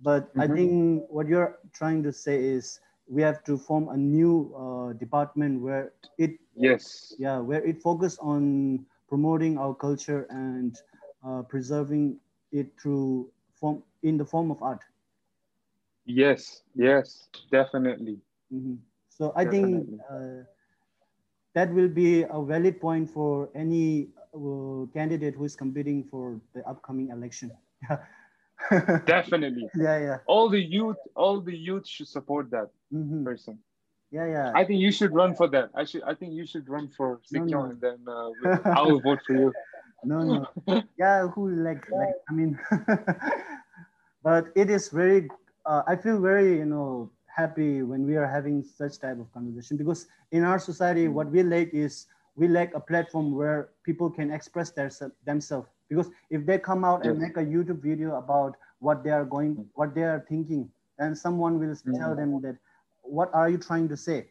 but i Mhm. think what you're trying to say is we have to form a new uh, department where it yes, yeah where it focus on promoting our culture and uh, preserving it through form in the form of art yes, yes, definitely. Mhm. So I think uh, that will be a valid point for any uh, candidate who is competing for the upcoming election. <laughs> Definitely. yeah, yeah, All the youth, all the youth should support that Mhm. person. yeah, yeah. I think you should run for that. I should. I think you should run for No, no. and then uh, <laughs> I will vote for you. no, no. Yeah, who like like I mean, <laughs> but it is very. Uh, I feel very you know happy when we are having such type of conversation because in our society, Mm. what we lack is we lack a platform where people can express their, themselves. Because if they come out and make a YouTube video about what they are going, what they are thinking, then someone will tell Mm. them that, what are you trying to say?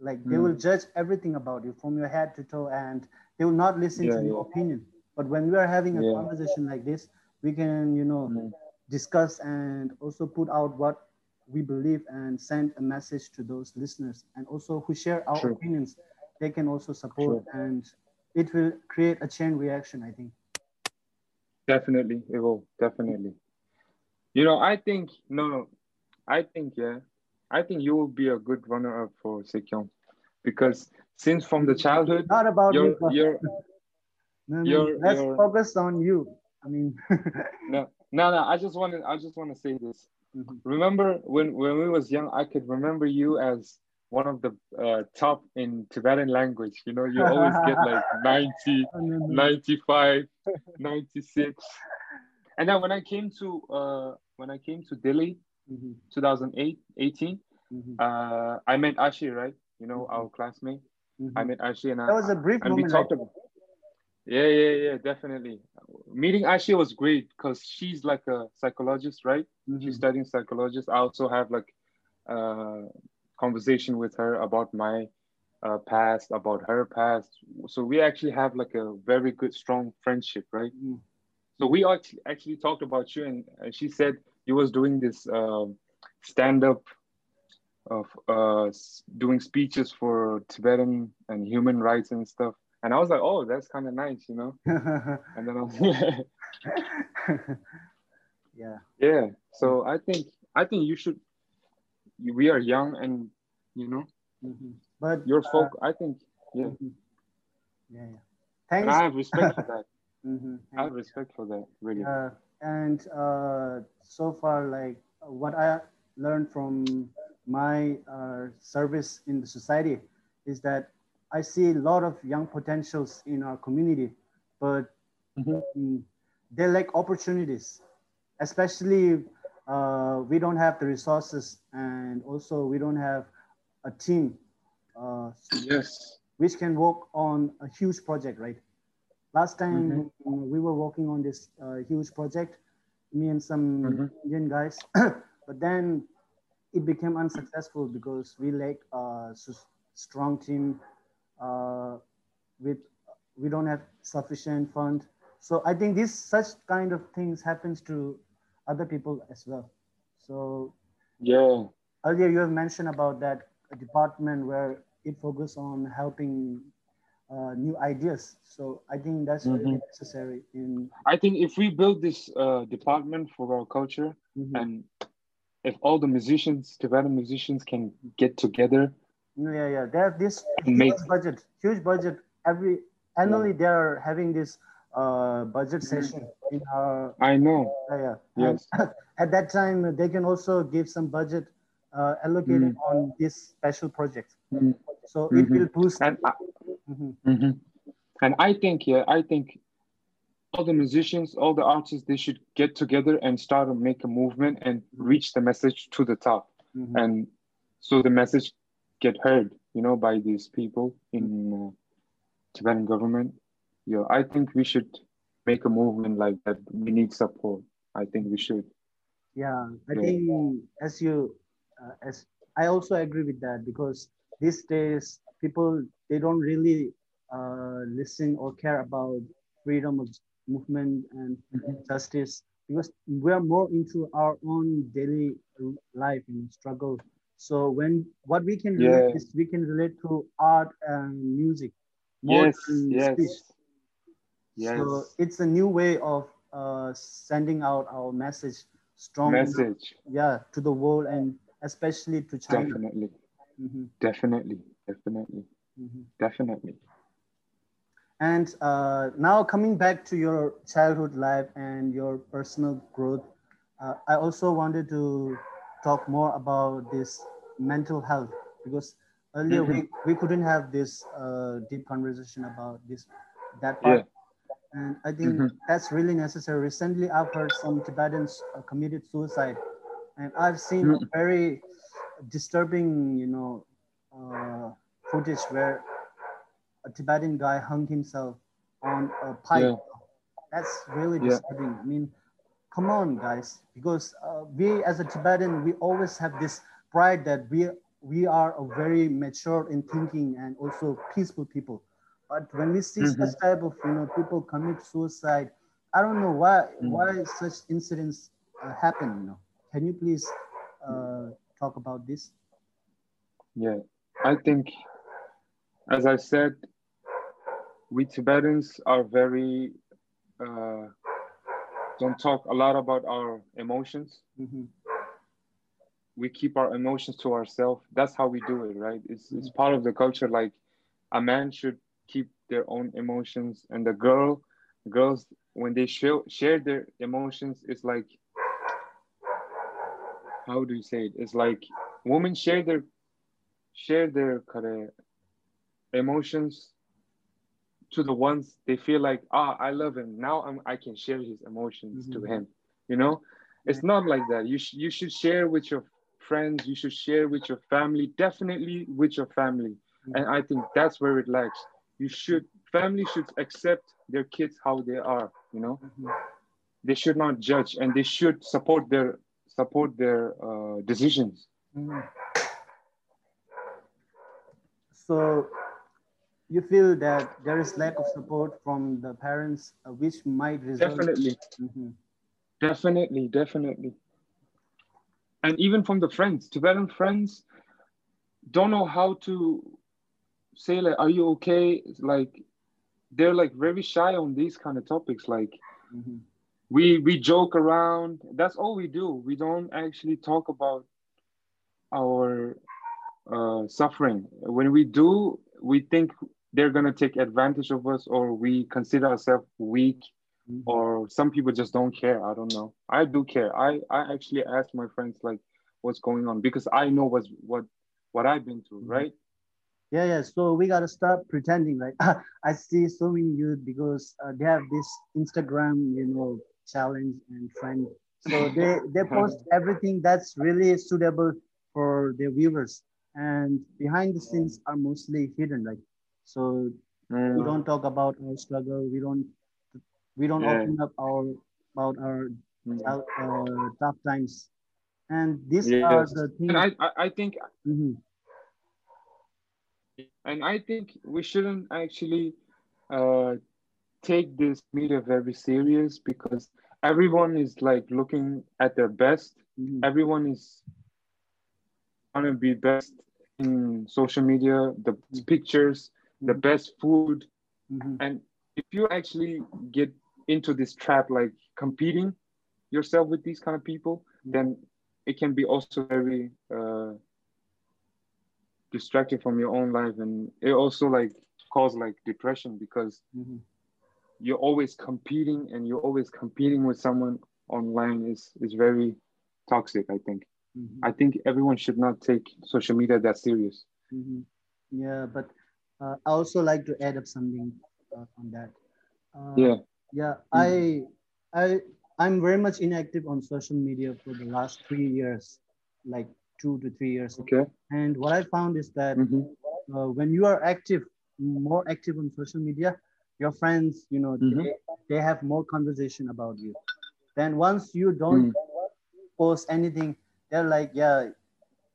Like they Mm. will judge everything about you from your head to toe, and they will not listen Yeah, to your yeah. opinion. But when we are having a conversation like this, we can, you know, Mm. Discuss and also put out what we believe and send a message to those listeners and also who share our True. opinions they can also support and it will create a chain reaction i think Definitely, it will. Definitely. You know, I think no, no. I think yeah. I think you will be a good runner-up for Sekyong, because since from the childhood, not about you're you're <laughs> no, no, you're- let's you're- focus on you i mean <laughs> no no no. I just want to I just want to say this. Mhm. Remember when when we was young, I could remember you as one of the uh, top in Tibetan language. You know, you always get <laughs> like 90, No, no, no. 95, <laughs> 96. And then when I came to uh, when I came to Delhi, Mhm, 2008, 18, mhm, uh, I met Ashi, right? You know, Mhm. our classmate. mhm. I met Ashi and I, that was a brief and we moment talked about. Yeah, yeah, yeah, definitely. Meeting Ashi was great because she's like a psychologist, right? She's Mhm, studying psychologist. I also have like uh, conversation with her about my uh, past, about her past. So we actually have like a very good, strong friendship, right? mhm. So we actually actually talked about you, and uh, she said you was doing this um, stand up of uh, doing speeches for Tibetan and human rights and stuff. And I was like, oh, that's kind of nice, you know. <laughs> And then I was, <laughs> yeah yeah. So I think I think you should. We are young, and you know, mhm. but your uh, folk. I think, yeah. mhm. yeah yeah And I have respect for that. <laughs> Mhm, I have respect for that, really. Uh, and uh, so far, like what I learned from my uh, service in the society is that I see a lot of young potentials in our community, but Mhm. mm, they lack opportunities. Especially, uh, we don't have the resources, and also we don't have a team uh, Yes. which can work on a huge project, right? Last time uh, we were working on this uh, huge project, me and some Mhm. Indian guys, <clears throat> but then it became unsuccessful because we lack a strong team uh, with we don't have sufficient fund. So I think this such kind of things happens to other people as well. So Yeah. earlier you have mentioned about that department where it focuses on helping uh, new ideas. So I think that's mm-hmm. really necessary. In I think if we build this uh, department for our culture, mm-hmm. and if all the musicians, Tibetan musicians, can get together. Yeah, yeah, they have this huge budget, huge budget. Every annually, yeah. they are having this uh, budget mm-hmm. session in our. I know. yeah. Yes. <laughs> at that time, they can also give some budget uh, allocated mm. on this special project. Mm. So mm-hmm. it will boost. And I, mm-hmm. and I think, yeah, I think all the musicians, all the artists, they should get together and start to make a movement and reach the message to the top. Mm-hmm. And so the message get heard, you know, by these people in uh, Tibetan government. Yeah, I think we should make a movement like that. We need support. I think we should. Yeah, I yeah. think as you, uh, as I also agree with that because these days people they don't really uh, listen or care about freedom of movement and mm-hmm. justice because we are more into our own daily life and struggle. So when what we can relate yeah. is we can relate to art and music more yes, yes. speech. Yes. So it's a new way of uh, sending out our message, strong message. Yeah, to the world and especially to China. Definitely, mm-hmm. definitely, definitely, mm-hmm. definitely. And uh, now coming back to your childhood life and your personal growth, uh, I also wanted to talk more about this mental health because earlier mm-hmm. we, we couldn't have this uh, deep conversation about this that part. Yeah. And I think mm-hmm. that's really necessary. Recently, I've heard some Tibetans uh, committed suicide, and I've seen mm-hmm. very disturbing, you know, uh, footage where a Tibetan guy hung himself on a pipe. Yeah. That's really disturbing. Yeah. I mean, come on, guys, because uh, we as a Tibetan, we always have this pride that we we are a very mature in thinking and also peaceful people. But when we see mm-hmm. such type of you know people commit suicide, I don't know why mm-hmm. why such incidents uh, happen. You know, can you please uh, talk about this? Yeah, I think, as I said, we Tibetans are very uh, don't talk a lot about our emotions. Mm-hmm. We keep our emotions to ourselves. That's how we do it, right? It's mm-hmm. it's part of the culture. Like a man should keep their own emotions, and the girl, girls when they share share their emotions, it's like how do you say it? It's like women share their share their kind of emotions to the ones they feel like, ah, I love him. Now I'm, I can share his emotions mm-hmm. to him. You know, it's not like that. You sh- you should share with your friends. You should share with your family. Definitely with your family. Mm-hmm. And I think that's where it lacks. You should family should accept their kids how they are. You know, mm-hmm. they should not judge, and they should support their support their uh, decisions. Mm-hmm. So you feel that there is lack of support from the parents, uh, which might result. Definitely. Mm-hmm. Definitely, definitely. And even from the friends, Tibetan friends don't know how to say like, "Are you okay?" like they're like very shy on these kind of topics. Like mm-hmm. we we joke around. That's all we do. We don't actually talk about our uh, suffering. When we do, we think they're going to take advantage of us or we consider ourselves weak mm-hmm. or some people just don't care. I don't know. I do care. I i actually ask my friends like what's going on because i know what's what what i've been through mm-hmm. right? Yeah yeah. So we got to stop pretending like <laughs> i see so many youth because uh, they have this instagram you know challenge and trend so <laughs> they they post everything that's really suitable for their viewers. And behind the scenes are mostly hidden like so mm. we don't talk about our struggle. We don't we don't yeah. open up our about our mm. uh, tough times. And these yes. are the things. And I I, think. Mm-hmm. And I think we shouldn't actually uh, take this media very serious because everyone is like looking at their best. Mm-hmm. Everyone is trying to be best in social media, the mm-hmm. pictures, the best food. Mm-hmm. And if you actually get into this trap, like competing yourself with these kind of people, mm-hmm. then it can be also very uh, distracting from your own life. And it also like cause like depression because mm-hmm. you're always competing and you're always competing with someone online is, is very toxic, I think. Mm-hmm. I think everyone should not take social media that serious. Mm-hmm. Yeah, but uh, I also like to add up something uh, on that. Uh, yeah. Yeah, mm-hmm. I, I, I'm very much inactive on social media for the last three years, like two to three years. Okay. And what I found is that mm-hmm. uh, when you are active, more active on social media, your friends, you know, mm-hmm. they, they have more conversation about you. Then once you don't mm. post anything, they're like, yeah,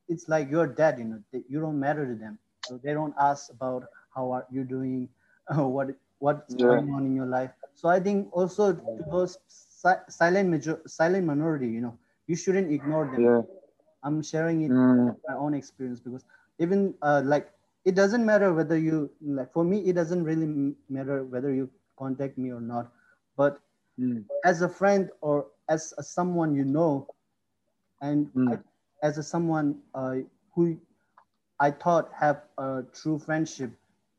it's like you're dead, you know, you don't matter to them. So they don't ask about how are you doing, <laughs> what what's yeah. going on in your life. So I think also to those si- silent major silent minority, you know, you shouldn't ignore them. Yeah. I'm sharing it mm. my own experience because even uh, like it doesn't matter whether you like for me it doesn't really matter whether you contact me or not, but mm. as a friend or as a, someone you know and mm. I, as a someone uh, who I thought have a true friendship,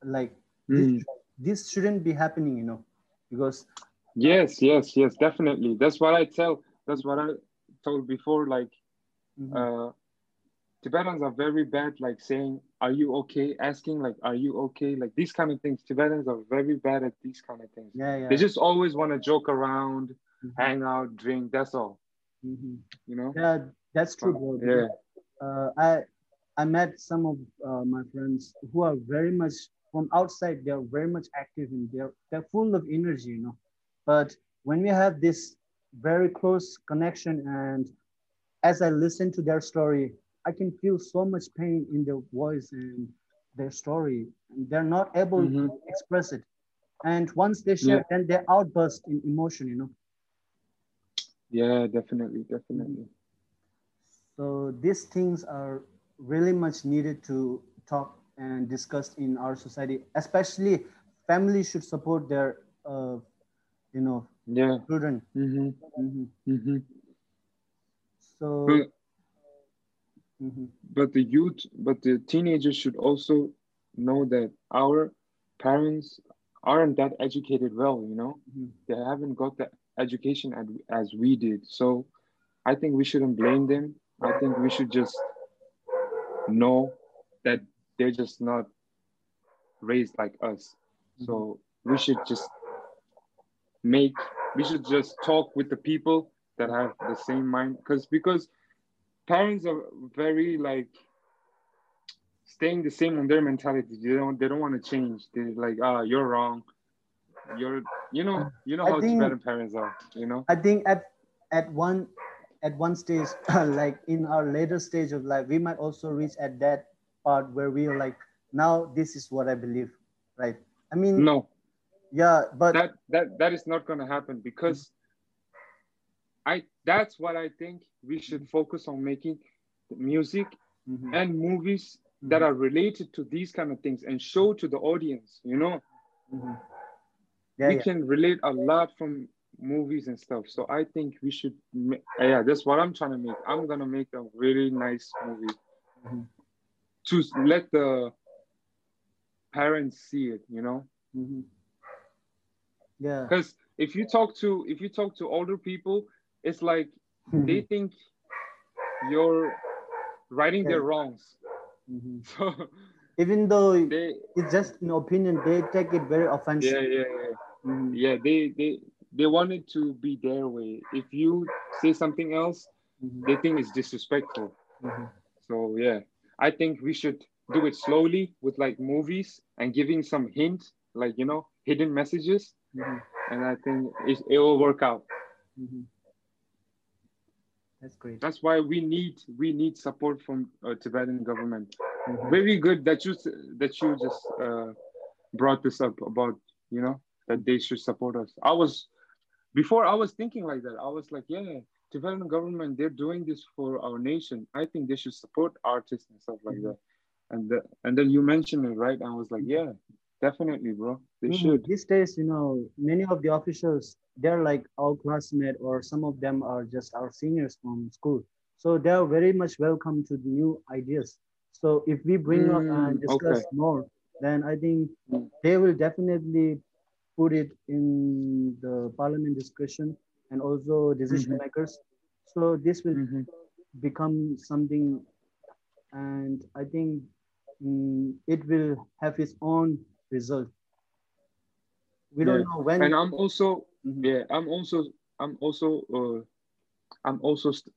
like mm. this, this shouldn't be happening, you know, because yes, yes, yes, definitely. That's what I tell. That's what I told before. Like, mm-hmm. uh, Tibetans are very bad, like saying, "Are you okay?" Asking, like, "Are you okay?" Like these kind of things. Tibetans are very bad at these kind of things. Yeah, yeah. They just always want to joke around, mm-hmm. hang out, drink. That's all. Mm-hmm. You know. Yeah, that's true, bro. Yeah. Uh, I I met some of uh, my friends who are very much from outside. They're very much active and they're they're full of energy, you know. But when we have this very close connection, and as I listen to their story, I can feel so much pain in their voice and their story, and they're not able mm-hmm. to express it. And once they share, yeah. then they outburst in emotion, you know. Yeah, definitely, definitely. So these things are really much needed to talk and discussed in our society. Especially, families should support their, uh, you know, yeah, children. Mm-hmm. Mm-hmm. Mm-hmm. So. But, mm-hmm. but the youth, but the teenagers should also know that our parents aren't that educated well. You know, mm-hmm. they haven't got the education as, as we did. So I think we shouldn't blame them. I think we should just know that they're just not raised like us. So we should just make, we should just talk with the people that have the same mind. Because because parents are very like staying the same on their mentality. They don't they don't want to change. They're like, ah, oh, you're wrong you're you know you know how think, Tibetan parents are. You know. I think at at one at one stage, <laughs> like in our later stage of life, we might also reach at that part where we are like, now this is what I believe, right? I mean, no. Yeah, but that that that is not going to happen because I that's what I think we should focus on making music mm-hmm. and movies mm-hmm. that are related to these kind of things and show to the audience, you know. Mm-hmm yeah, we yeah. can relate a lot from movies and stuff. So I think we should, yeah, that's what I'm trying to make. I'm gonna make a really nice movie mm-hmm. To let the parents see it. You know. Mm-hmm. Yeah. Because if you talk to if you talk to older people, it's like mm-hmm. they think you're righting yeah. their wrongs. Mm-hmm. <laughs> So even though they, it's just an opinion, they take it very offensive. Yeah, yeah, yeah. Mm-hmm. Yeah, they they they want it to be their way. If you say something else, mm-hmm. they think it's disrespectful. Mm-hmm. So yeah, I think we should do it slowly with like movies and giving some hint, like you know, hidden messages, mm-hmm. and I think it, it will work out. Mm-hmm. That's great. That's why we need we need support from uh, Tibetan government. Mm-hmm. Very good that you that you just uh, brought this up about you know that they should support us. I was before I was thinking like that. I was like, yeah, Tibetan government they're doing this for our nation. I think they should support artists and stuff like that. And the, and then you mentioned it, right? I was like, yeah, definitely, bro. They Mhm. should. These days, you know, many of the officials, they're like our classmates, or some of them are just our seniors from school. So they are very much welcome to the new ideas. So if we bring up and Mm, discuss okay. more, then I think Mm. they will definitely put it in the parliament discussion and also decision Mhm. makers. So this will Mhm. become something, and I think mm, it will have its own result. We don't know when. And I'm also, Mhm. yeah, I'm also, I'm also, uh, I'm also st-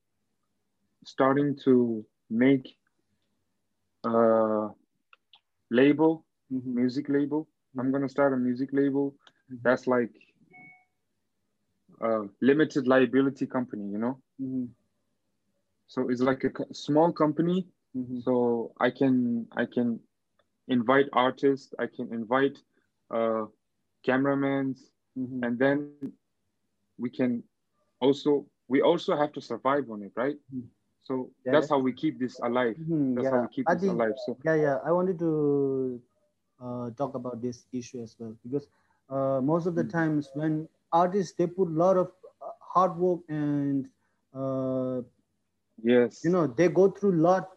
starting to make a label, Mhm. music label. I'm gonna start a music label Mhm. that's like a limited liability company, you know. Mhm. So it's like a small company. Mhm. So I can I can invite artists. I can invite uh, cameramans, Mhm. and then we can also we also have to survive on it, right? Mhm. So Yeah. that's how we keep this alive. Mhm. That's how Yeah, we keep I this think alive. So yeah, yeah. I wanted to uh, talk about this issue as well because uh, most of the Mm. times when artists they put a lot of uh, hard work and uh, yes, you know they go through a lot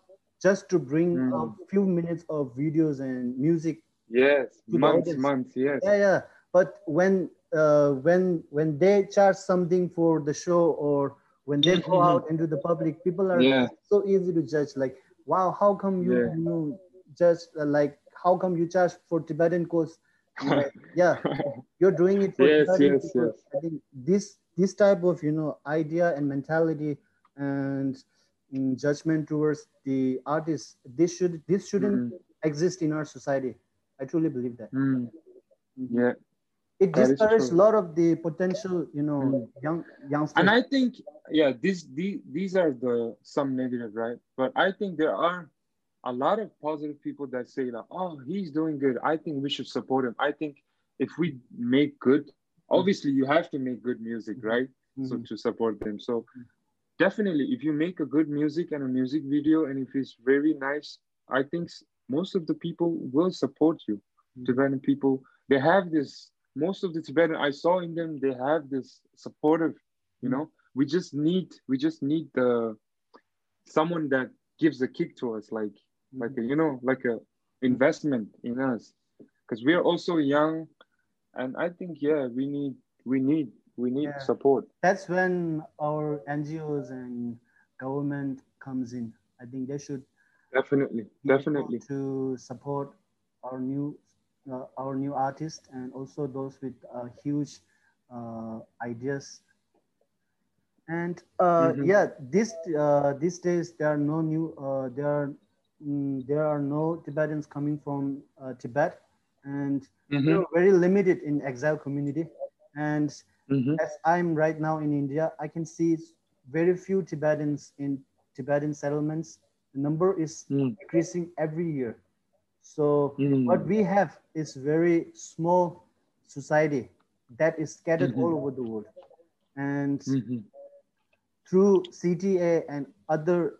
just to bring Mm. a few minutes of videos and music yes, months, months, yes, yeah yeah but when uh, when when they charge something for the show or when they go Mhm. out into the public people are Yeah. so easy to judge like wow how come you Yeah. you just uh, like how come you charge for tibetan course <laughs> yeah you're doing it for Yes, yes, yes. i think this this type of you know idea and mentality and mm, judgment towards the artists this should this shouldn't Mm. exist in our society i truly believe that Mm. Mhm. yeah. it discourages a lot of the potential you know Mm. young youngsters and I think yeah, these these these are the some negative, right? But I think there are a lot of positive people that say that oh he's doing good. I think we should support him. I think if we make good, obviously you have to make good music, right? So Mhm. to support them. So definitely if you make a good music and a music video and if it's very nice, I think most of the people will support you. Mhm. Tibetan people, they have this most of the Tibetan I saw in them, they have this supportive, you know. We just need we just need the someone that gives a kick to us, like like a, you know, like a investment in us. Because we are also young and I think yeah, we need we need we need Yeah. support. that's when our ngos and government comes in i think they should Definitely, definitely. to support our new uh, our new artists and also those with uh, huge uh, ideas and uh, Mhm. yeah this uh, these days there are no new uh, there are mm, there are no tibetans coming from uh, tibet and Mhm, we're very limited in exile community and mhm. as i'm right now in india i can see very few tibetans in tibetan settlements the number is Mm, decreasing every year so mm. what we have is very small society that is scattered Mhm. all over the world and Mhm. through cta and other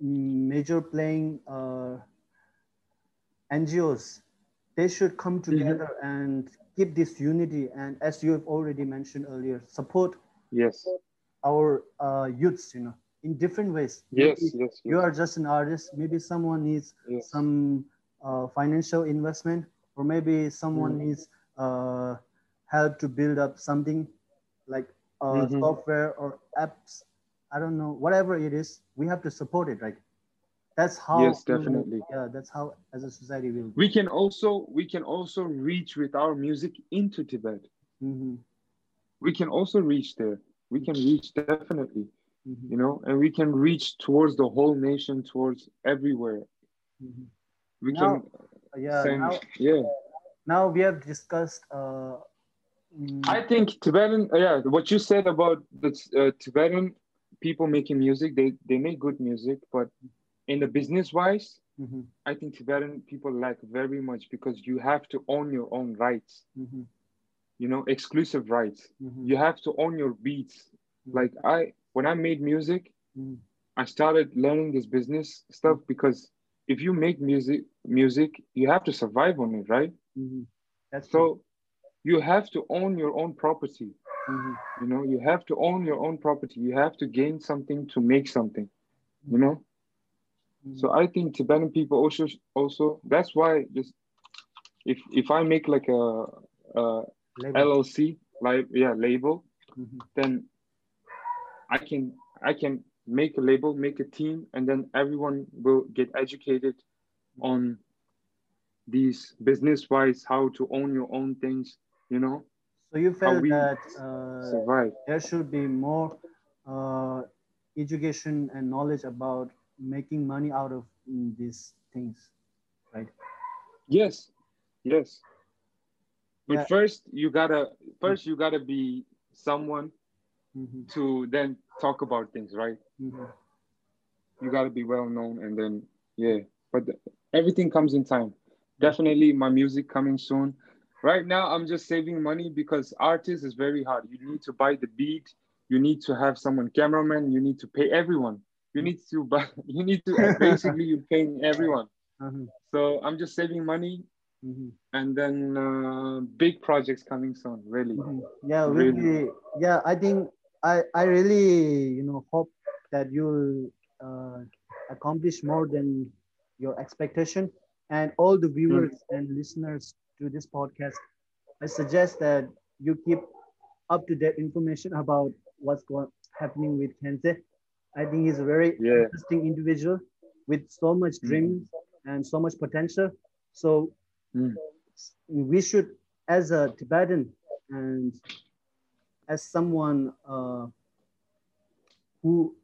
major playing uh, ngos they should come together and keep this unity and as you have already mentioned earlier support Yes, our uh, youths you know in different ways. Yes, Maybe yes, you are just an artist. Maybe someone needs yes. some uh, financial investment or maybe someone Mm. needs uh, help to build up something like uh, Mhm. software or apps i don't know whatever it is we have to support it right that's how Yes, we definitely. yeah that's how as a society will We can also we can also reach with our music into Tibet. Mhm, We can also reach there. We can reach definitely, mhm, you know, and we can reach towards the whole nation, towards everywhere. mhm. We Now- can yeah send, now yeah. now we have discussed uh, mm, I think Tibetan, yeah, what you said about the uh, Tibetan people making music, they they make good music, but in the business wise, mhm, I think Tibetan people lack very much because you have to own your own rights, mhm, you know, exclusive rights. mhm, You have to own your beats. Mhm. Like I, when I made music, mhm, I started learning this business stuff because if you make music, music, you have to survive on it, right? That's So true. you have to own your own property. Mhm. You know, you have to own your own property. You have to gain something to make something. You know. Mhm. So I think Tibetan people also also that's why just if if I make like a, a. LLC like yeah label, Mhm. then I can I can make a label, make a team, and then everyone will get educated on these business wise how to own your own things. You know, So you felt that uh, there should be more uh, education and knowledge about making money out of mm, these things, right? Yes, yes. But Yeah. first you gotta first you gotta be someone Mhm. to then talk about things, right? Mhm. You gotta be well known, and then yeah. But the- everything comes in time. Definitely, my music coming soon. Right now, I'm just saving money because artist is very hard. You need to buy the beat. You need to have someone cameraman. You need to pay everyone. You need to buy. <laughs> You need to basically you're paying everyone. Mhm. So I'm just saving money, Mhm. and then uh, big projects coming soon. Really. Mhm. Yeah, Really. really. Yeah, I think I I really you know hope that you'll uh, accomplish more than your expectation. And all the viewers and listeners to this podcast, I suggest that you keep up to date information about what's going happening with Kenze. I think he's a very Yeah. interesting individual with so much Mm. dreams and so much potential. So Mm. we should, as a Tibetan and as someone uh, who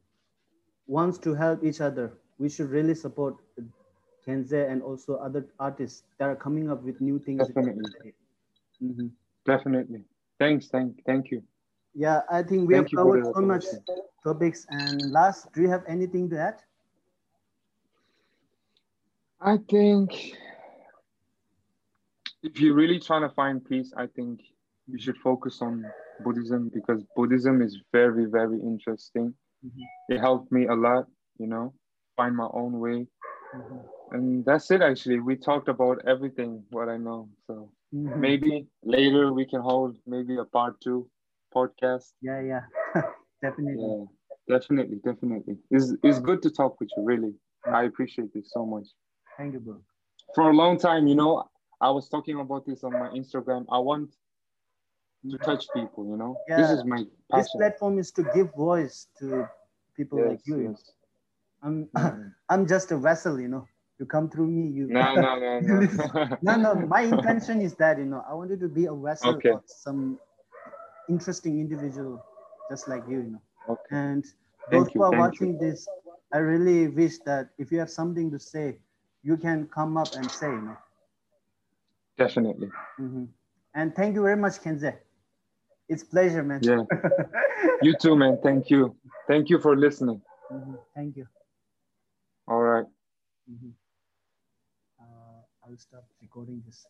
wants to help each other, we should really support Kenze and also other artists that are coming up with new things. Definitely. Mhm. Definitely. Thanks. Thank. Thank you. Yeah, I think we Thank have covered so much information. topics. And last, do you have anything to add? I think if you're really trying to find peace, I think you should focus on Buddhism because Buddhism is very, very interesting. Mhm. It helped me a lot, you know, find my own way. Mhm. And that's it, actually. We talked about everything, what I know. So Mhm. maybe later we can hold maybe a part two podcast. Yeah, yeah, <laughs> definitely. Yeah, definitely, definitely. It's, it's good to talk with you, really. I appreciate this so much. Thank you, bro. for a long time, you know, I was talking about this on my Instagram. I want to touch people, you know. This is my passion. This platform is to give voice to people like Yes, you. you yes. I'm. <laughs> I'm just a vessel, you know. You come through me, you. No, no, no, <laughs> no. no, no. My <laughs> intention is that you know I wanted to be a vessel Okay. of some interesting individual, just like you, you know. Okay. And Thank those you, who are thank watching this, I really wish that if you have something to say, you can come up and say, you know. Definitely. Mhm. And thank you very much, Kenze. It's pleasure, man. Yeah. <laughs> You too, man. Thank you. Thank you for listening. Mhm. Thank you. All right. Mhm. Uh, I'll stop recording this.